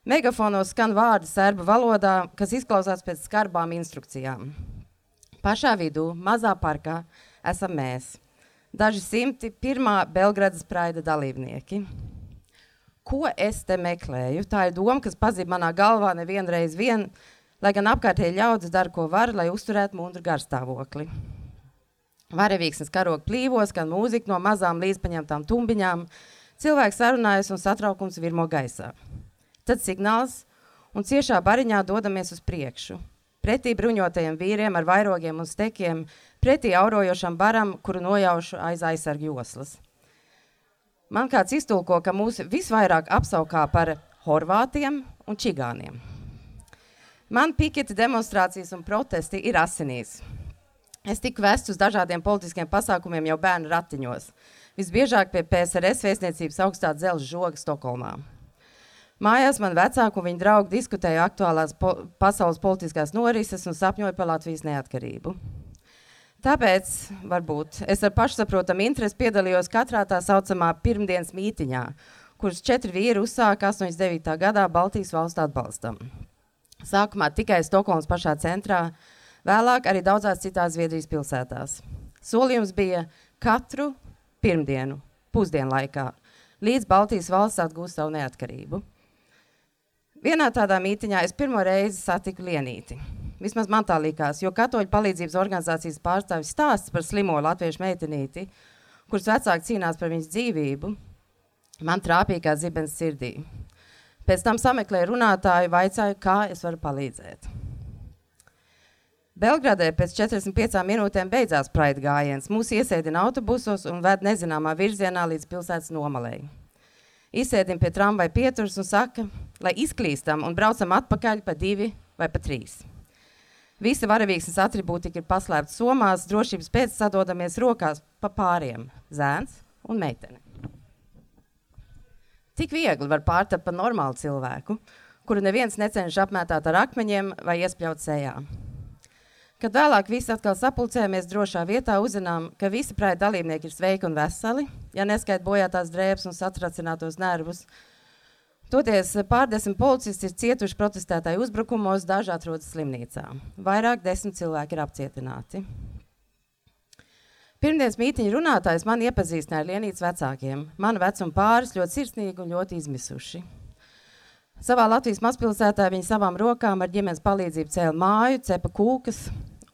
Megafonos skan vārdi serbu valodā, kas izklausās pēc skarbām instrukcijām. Pašā vidū, mazā parkā, esam mēs – daži simti pirmā Belgradas praida dalībnieki. Ko es te meklēju? Tā ir doma, kas pazīst manā galvā nevienreiz vien, lai gan apkārtēji ļaudis dara, ko var, lai uzturētu mundru garstāvokli. Varevīksnes karoga plīvos, skan mūzika no mazām līdzpaņemtām tumbiņām, cilvēks sarunājas un satraukums virmo gaisā. Tad signāls, un ciešā bariņā dodamies uz priekšu. Pretī bruņotajiem vīriem ar vairogiem un stekiem pretī aurojošam baram, kuru nojaušu aiz aizsargu joslas. Man kāds iztulko, ka mūs visvairāk apsaukā par horvātiem un čigāniem. Man piketa demonstrācijas un protesti ir asinīs. Es tiku vests uz dažādiem politiskiem pasākumiem jau bērnu ratiņos. Visbiežāk pie PSRS vēstniecības augstā dzelzs žoga Stokholmā. Mājās man vecāku un viņa draugi diskutēja aktuālās po pasaules politiskās norises un sapņoja par Latvijas neatkarību. Tāpēc varbūt es ar pašsaprotamu interesi piedalījos katrā tā saucamā pirmdienas mītiņā, kuras četri vīri uzsāka 89. gadā Baltijas valstu atbalstam. Sākumā tikai Stokholmas pašā centrā, vēlāk arī daudzās citās Zviedrijas pilsētās. Solījums bija katru pirmdienu, pusdienu laikā, līdz Baltijas valsts atgūst savu neatkarību. Vienā tādā mītiņā es pirmo reizi satiku Lienīti. Vismaz man tā likās, jo katoļu palīdzības organizācijas pārstāvis stāsts par slimo latviešu meitenīti, kuras vecāki cīnās par viņas dzīvību, man trāpīja kā zibens sirdī. Pēc tam sameklēju runātāju, vaicāju, kā es varu palīdzēt. Belgradē pēc 45 minūtēm beidzās praida gājiens. Mūs iesēdina autobusos un ved nezināmā virzienā līdz pilsētas nomalēji. Izsēdim pie tramvaja pieturas un saka, lai izklīstam un braucam atpakaļ pa divi vai pa trīs. Visi varavīksnes atribūtika ir paslēpti somās, drošības pēc sadodamies rokās pa pāriem - zēns un meitene. Cik viegli var pārtapt par normālu cilvēku, kuru neviens necenšas apmētāt ar akmeņiem vai iespļaut sejā. Kad vēlāk visi atkal sapulcējamies drošā vietā, uzzinām, ka visi praida dalībnieki ir sveiki un veseli, ja neskait bojātās drēbes un satracinātos nervus. Toties pārdesmit policisti ir cietuši protestētāju uzbrukumos, daži atrodas slimnīcā. Vairāk desmit cilvēki ir apcietināti. Pirmdienas mītīņa runātājs man iepazīstināja ar Lienītas vecākiem. Mana vecuma pāris ļoti sirsnīgi un ļoti izmisuši. Savā Latvijas mazpilsētā viņi savām rokām ar ģimenes palīdzību cēla māju, cepa kūkas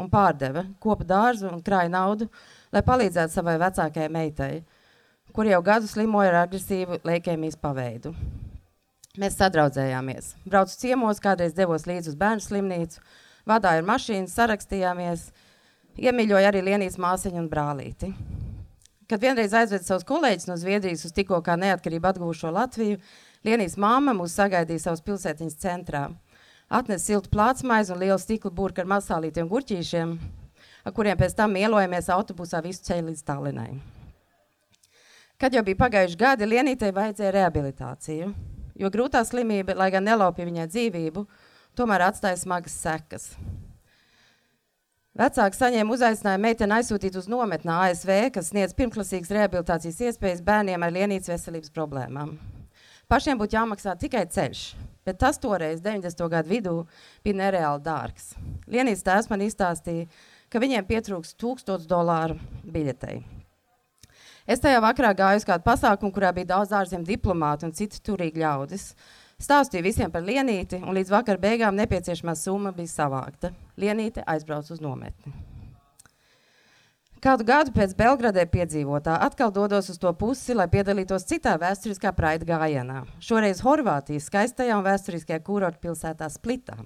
un pārdeva, kopa dārzu un krāja naudu, lai palīdzētu savai vecākajai meitai, kur jau gadu slimoja ar agresīvu leikēmijas paveidu. Mēs sadraudzējāmies. Braucu ciemos, kādreiz devos līdzi uz bērnu slimnīcu, vadāju ar mašīnu, sarakstījāmies – Iemīļoju arī Lienijas māsiņu un brālīti. Kad vienreiz aizvedu savus kolēģus no Zviedrijas uz tikko kā neatkarību atguvušo Latviju, Lienijas māma mūs sagaidīja savas pilsētiņas centrā. Atnes siltu plātsmaizi un lielu stikla burku ar masālītiem gurķīšiem, ar kuriem pēc tam ielojamies autobusā visu ceļu līdz Tallinai. Kad jau bija pagājuši gadi, Lienītei vajadzēja rehabilitāciju, jo grūtā slimība, lai gan nelaupīja viņai dzīvību, tomēr atstāja smagas sekas. Vecāki saņēma uzaicinājumu meiteni aizsūtīt uz nometnē ASV, kas sniedz pirmklasīgas rehabilitācijas iespējas bērniem ar lienītas veselības problēmām. Pašiem būtu jāmaksā tikai ceļš, bet tas toreiz, 90. gadu vidū, bija nereāli dārgs. Lienītas tēvs man izstāstīja, ka viņiem pietrūks 1000 dolāru biļetei. Es tajā vakarā gāju uz kādu pasākumu, kurā bija daudz ārzemju diplomātu un citu turīgi ļaudis. Stāstīju visiem par Lienīti, un līdz vakar beigām nepieciešamā summa bija savākta. Lienīte aizbrauca uz nometni. Kādu gadu pēc Belgradē piedzīvotā atkal dodos uz to pusi, lai piedalītos citā vēsturiskā praida gājienā. Šoreiz Horvātijas skaistajā un vēsturiskajā kurorta pilsētā Splitā.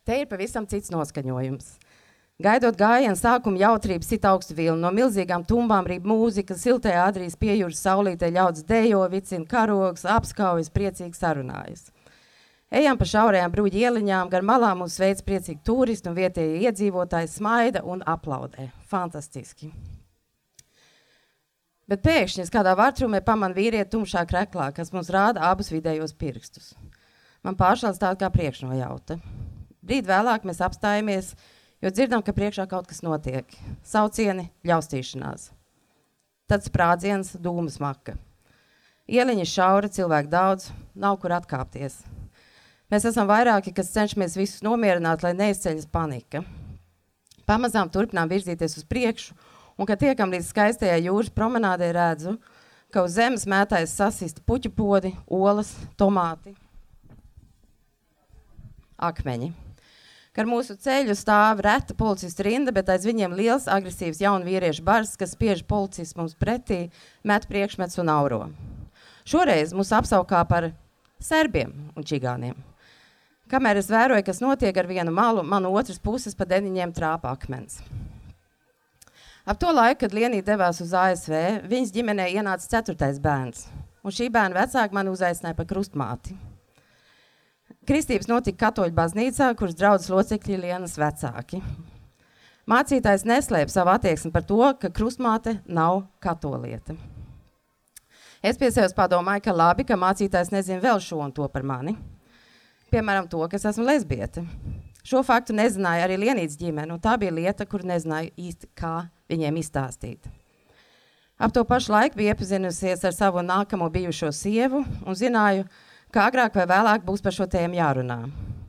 Te ir pavisam cits noskaņojums. Gaidot gājienu sākumu jautrību sit augstu vilnu, no milzīgām tumbām rīp mūzika, siltajā Adrijas piejūras saulītē ļauds dejo, vicina karogs, apskaujas, priecīgi sarunājas. Ejam pa šaurajām bruģi ieliņām, gar malām mūs veids priecīgi turisti un vietējie iedzīvotāji smaida un aplaudē. Fantastiski. Bet pēkšņi es kādā vārtrumē pamanu vīrieti tumšā kreklā, kas mums rāda abus vidējos pirkstus. Man pāršāls tāda kā priekšnojauta. Brīd vēlāk mēs apstājamies, jo dzirdam, ka priekšā kaut kas notiek. Saucieni, ļaustīšanās. Tad sprādziens, dūmu smaka. Ieliņa šaura, cilvēku daudz, nav kur atkāpties. Mēs esam vairāki, kas cenšamies visus nomierināt, lai neizceļas panika. Pamazām turpinām virzīties uz priekšu, un, kad tiekam līdz skaistajai jūras promenādē, redzu, ka uz zemes mētājas sasisti puķu podi, olas, tomāti, akmeņi ar mūsu ceļu stāv reta policistu rinda, bet aiz viņiem liels, agresīvs jaunu vīriešu bars, kas spiež policistu mums pretī, met priekšmets un auro. Šoreiz mūs apsaukā par serbiem un čigāniem. Kamēr es vēroju, kas notiek ar vienu malu, man otras puses pa deniņiem trāpa akmens. Ap to laiku, kad Lienija devās uz ASV, viņas ģimenē ienāca ceturtais bērns, un šī bērna vecāki mani uzaicināja par krustmāti. Kristības notika katoļu baznīcā, kuras draudzes locekļi ir Lienas vecāki. Mācītājs neslēp savu attieksmi par to, ka krustmāte nav katolieta. Es pie sevis padomāju, ka labi, ka mācītājs nezina vēl šo un to par mani. Piemēram, to, ka es esmu lesbiete. Šo faktu nezināja arī Lienītas ģimene, un tā bija lieta, kur nezināju īsti, kā viņiem izstāstīt. Ap to pašu laiku bija iepazinusies ar savu nākamo bijušo sievu un zināju, ka agrāk vai vēlāk būs par šo tēmu jārunā.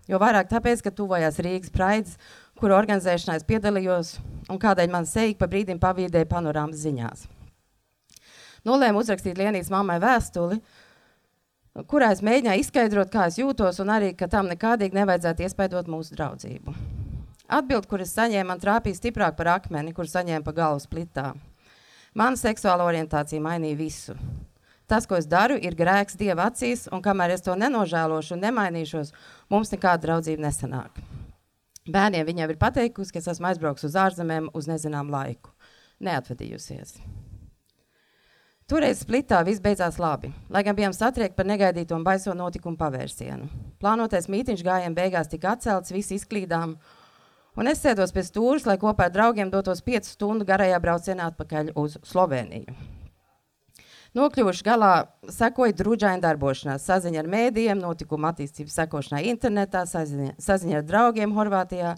Jo vairāk tāpēc, ka tuvojās Rīgas praids, kuru organizēšanā es piedalījos un kādēļ man seika pa brīdim pavīdēja panorāmas ziņās. Nolēmu uzrakstīt Lienijas mammai vēstuli, kurā es mēģināju izskaidrot, kā es jūtos, un arī, ka tam nekādīgi nevajadzētu iespaidot mūsu draudzību. Atbildi, kuras saņēmu, man trāpīja stiprāk par akmeni, kur saņēmu pa galvas plitā. Mana seksuāla orientācija mainīja visu. Tas, ko es daru, ir grēks Dieva acīs, un kamēr es to nenožēlošu un nemainīšos, mums nekāda draudzība nesanāk. Bērniem viņai ir pateikusi, ka es esmu aizbraucis uz ārzemēm uz nezināmu laiku. Neatvadījusies. Toreiz splitā viss beidzās labi, lai gan bijām satriekti par negaidīto un baiso notikumu pavērsienu. Plānotais mītīņš gājiem beigās tika atcelts, visi izklīdām, un es sēdos pie stūres, lai kopā ar draugiem dotos piecu stundu garajā braucienā atpakaļ uz Sloveniju. Nokļuvuši galā, sekoja drudžaina darbošanās, saziņa ar mēdījiem, notikuma attīstības sekošanā internetā, saziņa, saziņa ar draugiem Horvātijā,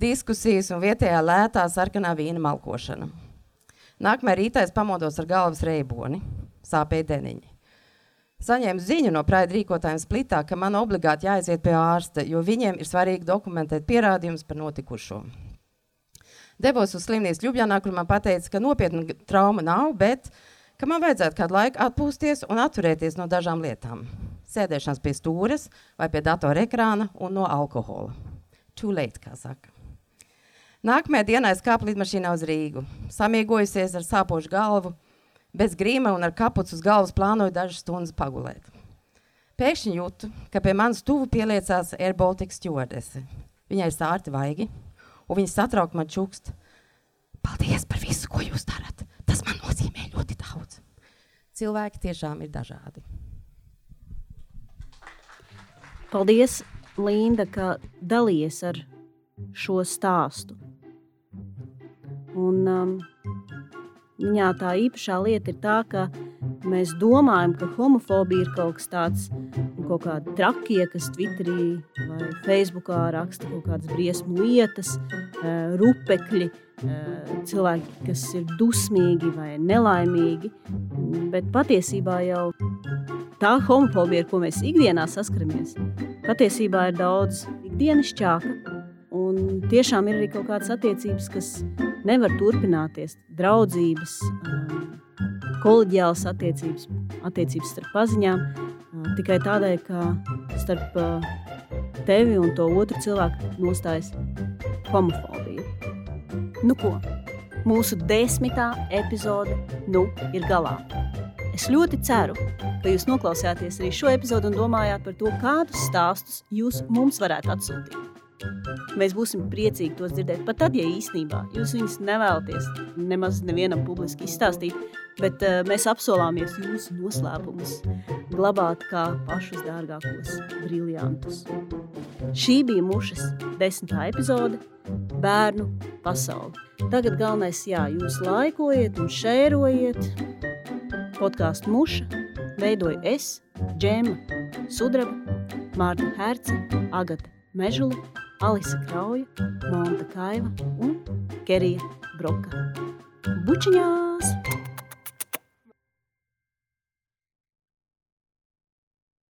diskusijas un vietējā lētā sarkanā vīna malkošana. Nākamajā rītā es pamodos ar galvas reiboni, sāpēja deniņi. Saņēmu ziņu no praida rīkotājiem splitā, ka man obligāti jāaiziet pie ārsta, jo viņiem ir svarīgi dokumentēt pierādījumus par notikušo. Devos uz slimnīcu Ljubļanā, kur man pateica, ka nopietna trauma nav, bet ka man vajadzētu kādu laiku atpūsties un atturēties no dažām lietām. Sēdēšanās pie stūres vai pie datora ekrāna un no alkohola. Too late, kā saka. Nākamajā dienā es kāpu lidmašīnā uz Rīgu. Samiegojusies ar sāpošu galvu, bez grīma un ar kapucu uz galvas plānoju dažas stundas pagulēt. Pēkšņi jūtu, ka pie manas tuvu pieliecās Air Baltica stewardese. Viņai ir sārti vaigi, un viņa satrauk man čukst. Paldies par visu, ko jūs darat! Tas man nozīmē ļoti daudz. Cilvēki tiešām ir dažādi. Paldies, Linda, ka dalījies ar šo stāstu. Un, um, viņā tā īpašā lieta ir tā, ka mēs domājam, ka homofobija ir kaut kas tāds, kaut kādi trakie, kas Twitterī vai Facebookā raksta kaut kādas briesmu lietas, uh, rupekļi, cilvēki, kas ir dusmīgi vai nelaimīgi. Bet patiesībā jau tā homofobija, ar ko mēs ikdienā saskaramies, patiesībā ir daudz ikdienišķāka. Un tiešām ir arī kaut kādas attiecības, kas nevar turpināties. Draudzības, kolēģiālas attiecības, attiecības starp paziņām, tikai tādēļ, ka starp tevi un to otru cilvēku nostājas homofobija. Nu ko, mūsu desmitā epizode nu ir galā. Es ļoti ceru, ka jūs noklausījāties arī šo epizodu un domājāt par to, kādus stāstus jūs mums varētu atsūtīt. Mēs būsim priecīgi tos dzirdēt, pat tad, ja īstenībā jūs viņus nevēlaties nemaz nevienam publiski izstāstīt, bet uh, mēs apsolāmies jūsu noslēpumus glabāt kā pašus dārgākos briljantus. Šī bija mušas desmitā epizode – bērnu pasauli. Tagad galvenais, jā, jūs laikojiet un šērojiet. Podkāstu muša veidoju es, Džēma Sudraba, Mārta Herce, Agata Mežula, Alisa Krauja, Monta Kaiva un Kerija Broka. Bučiņās!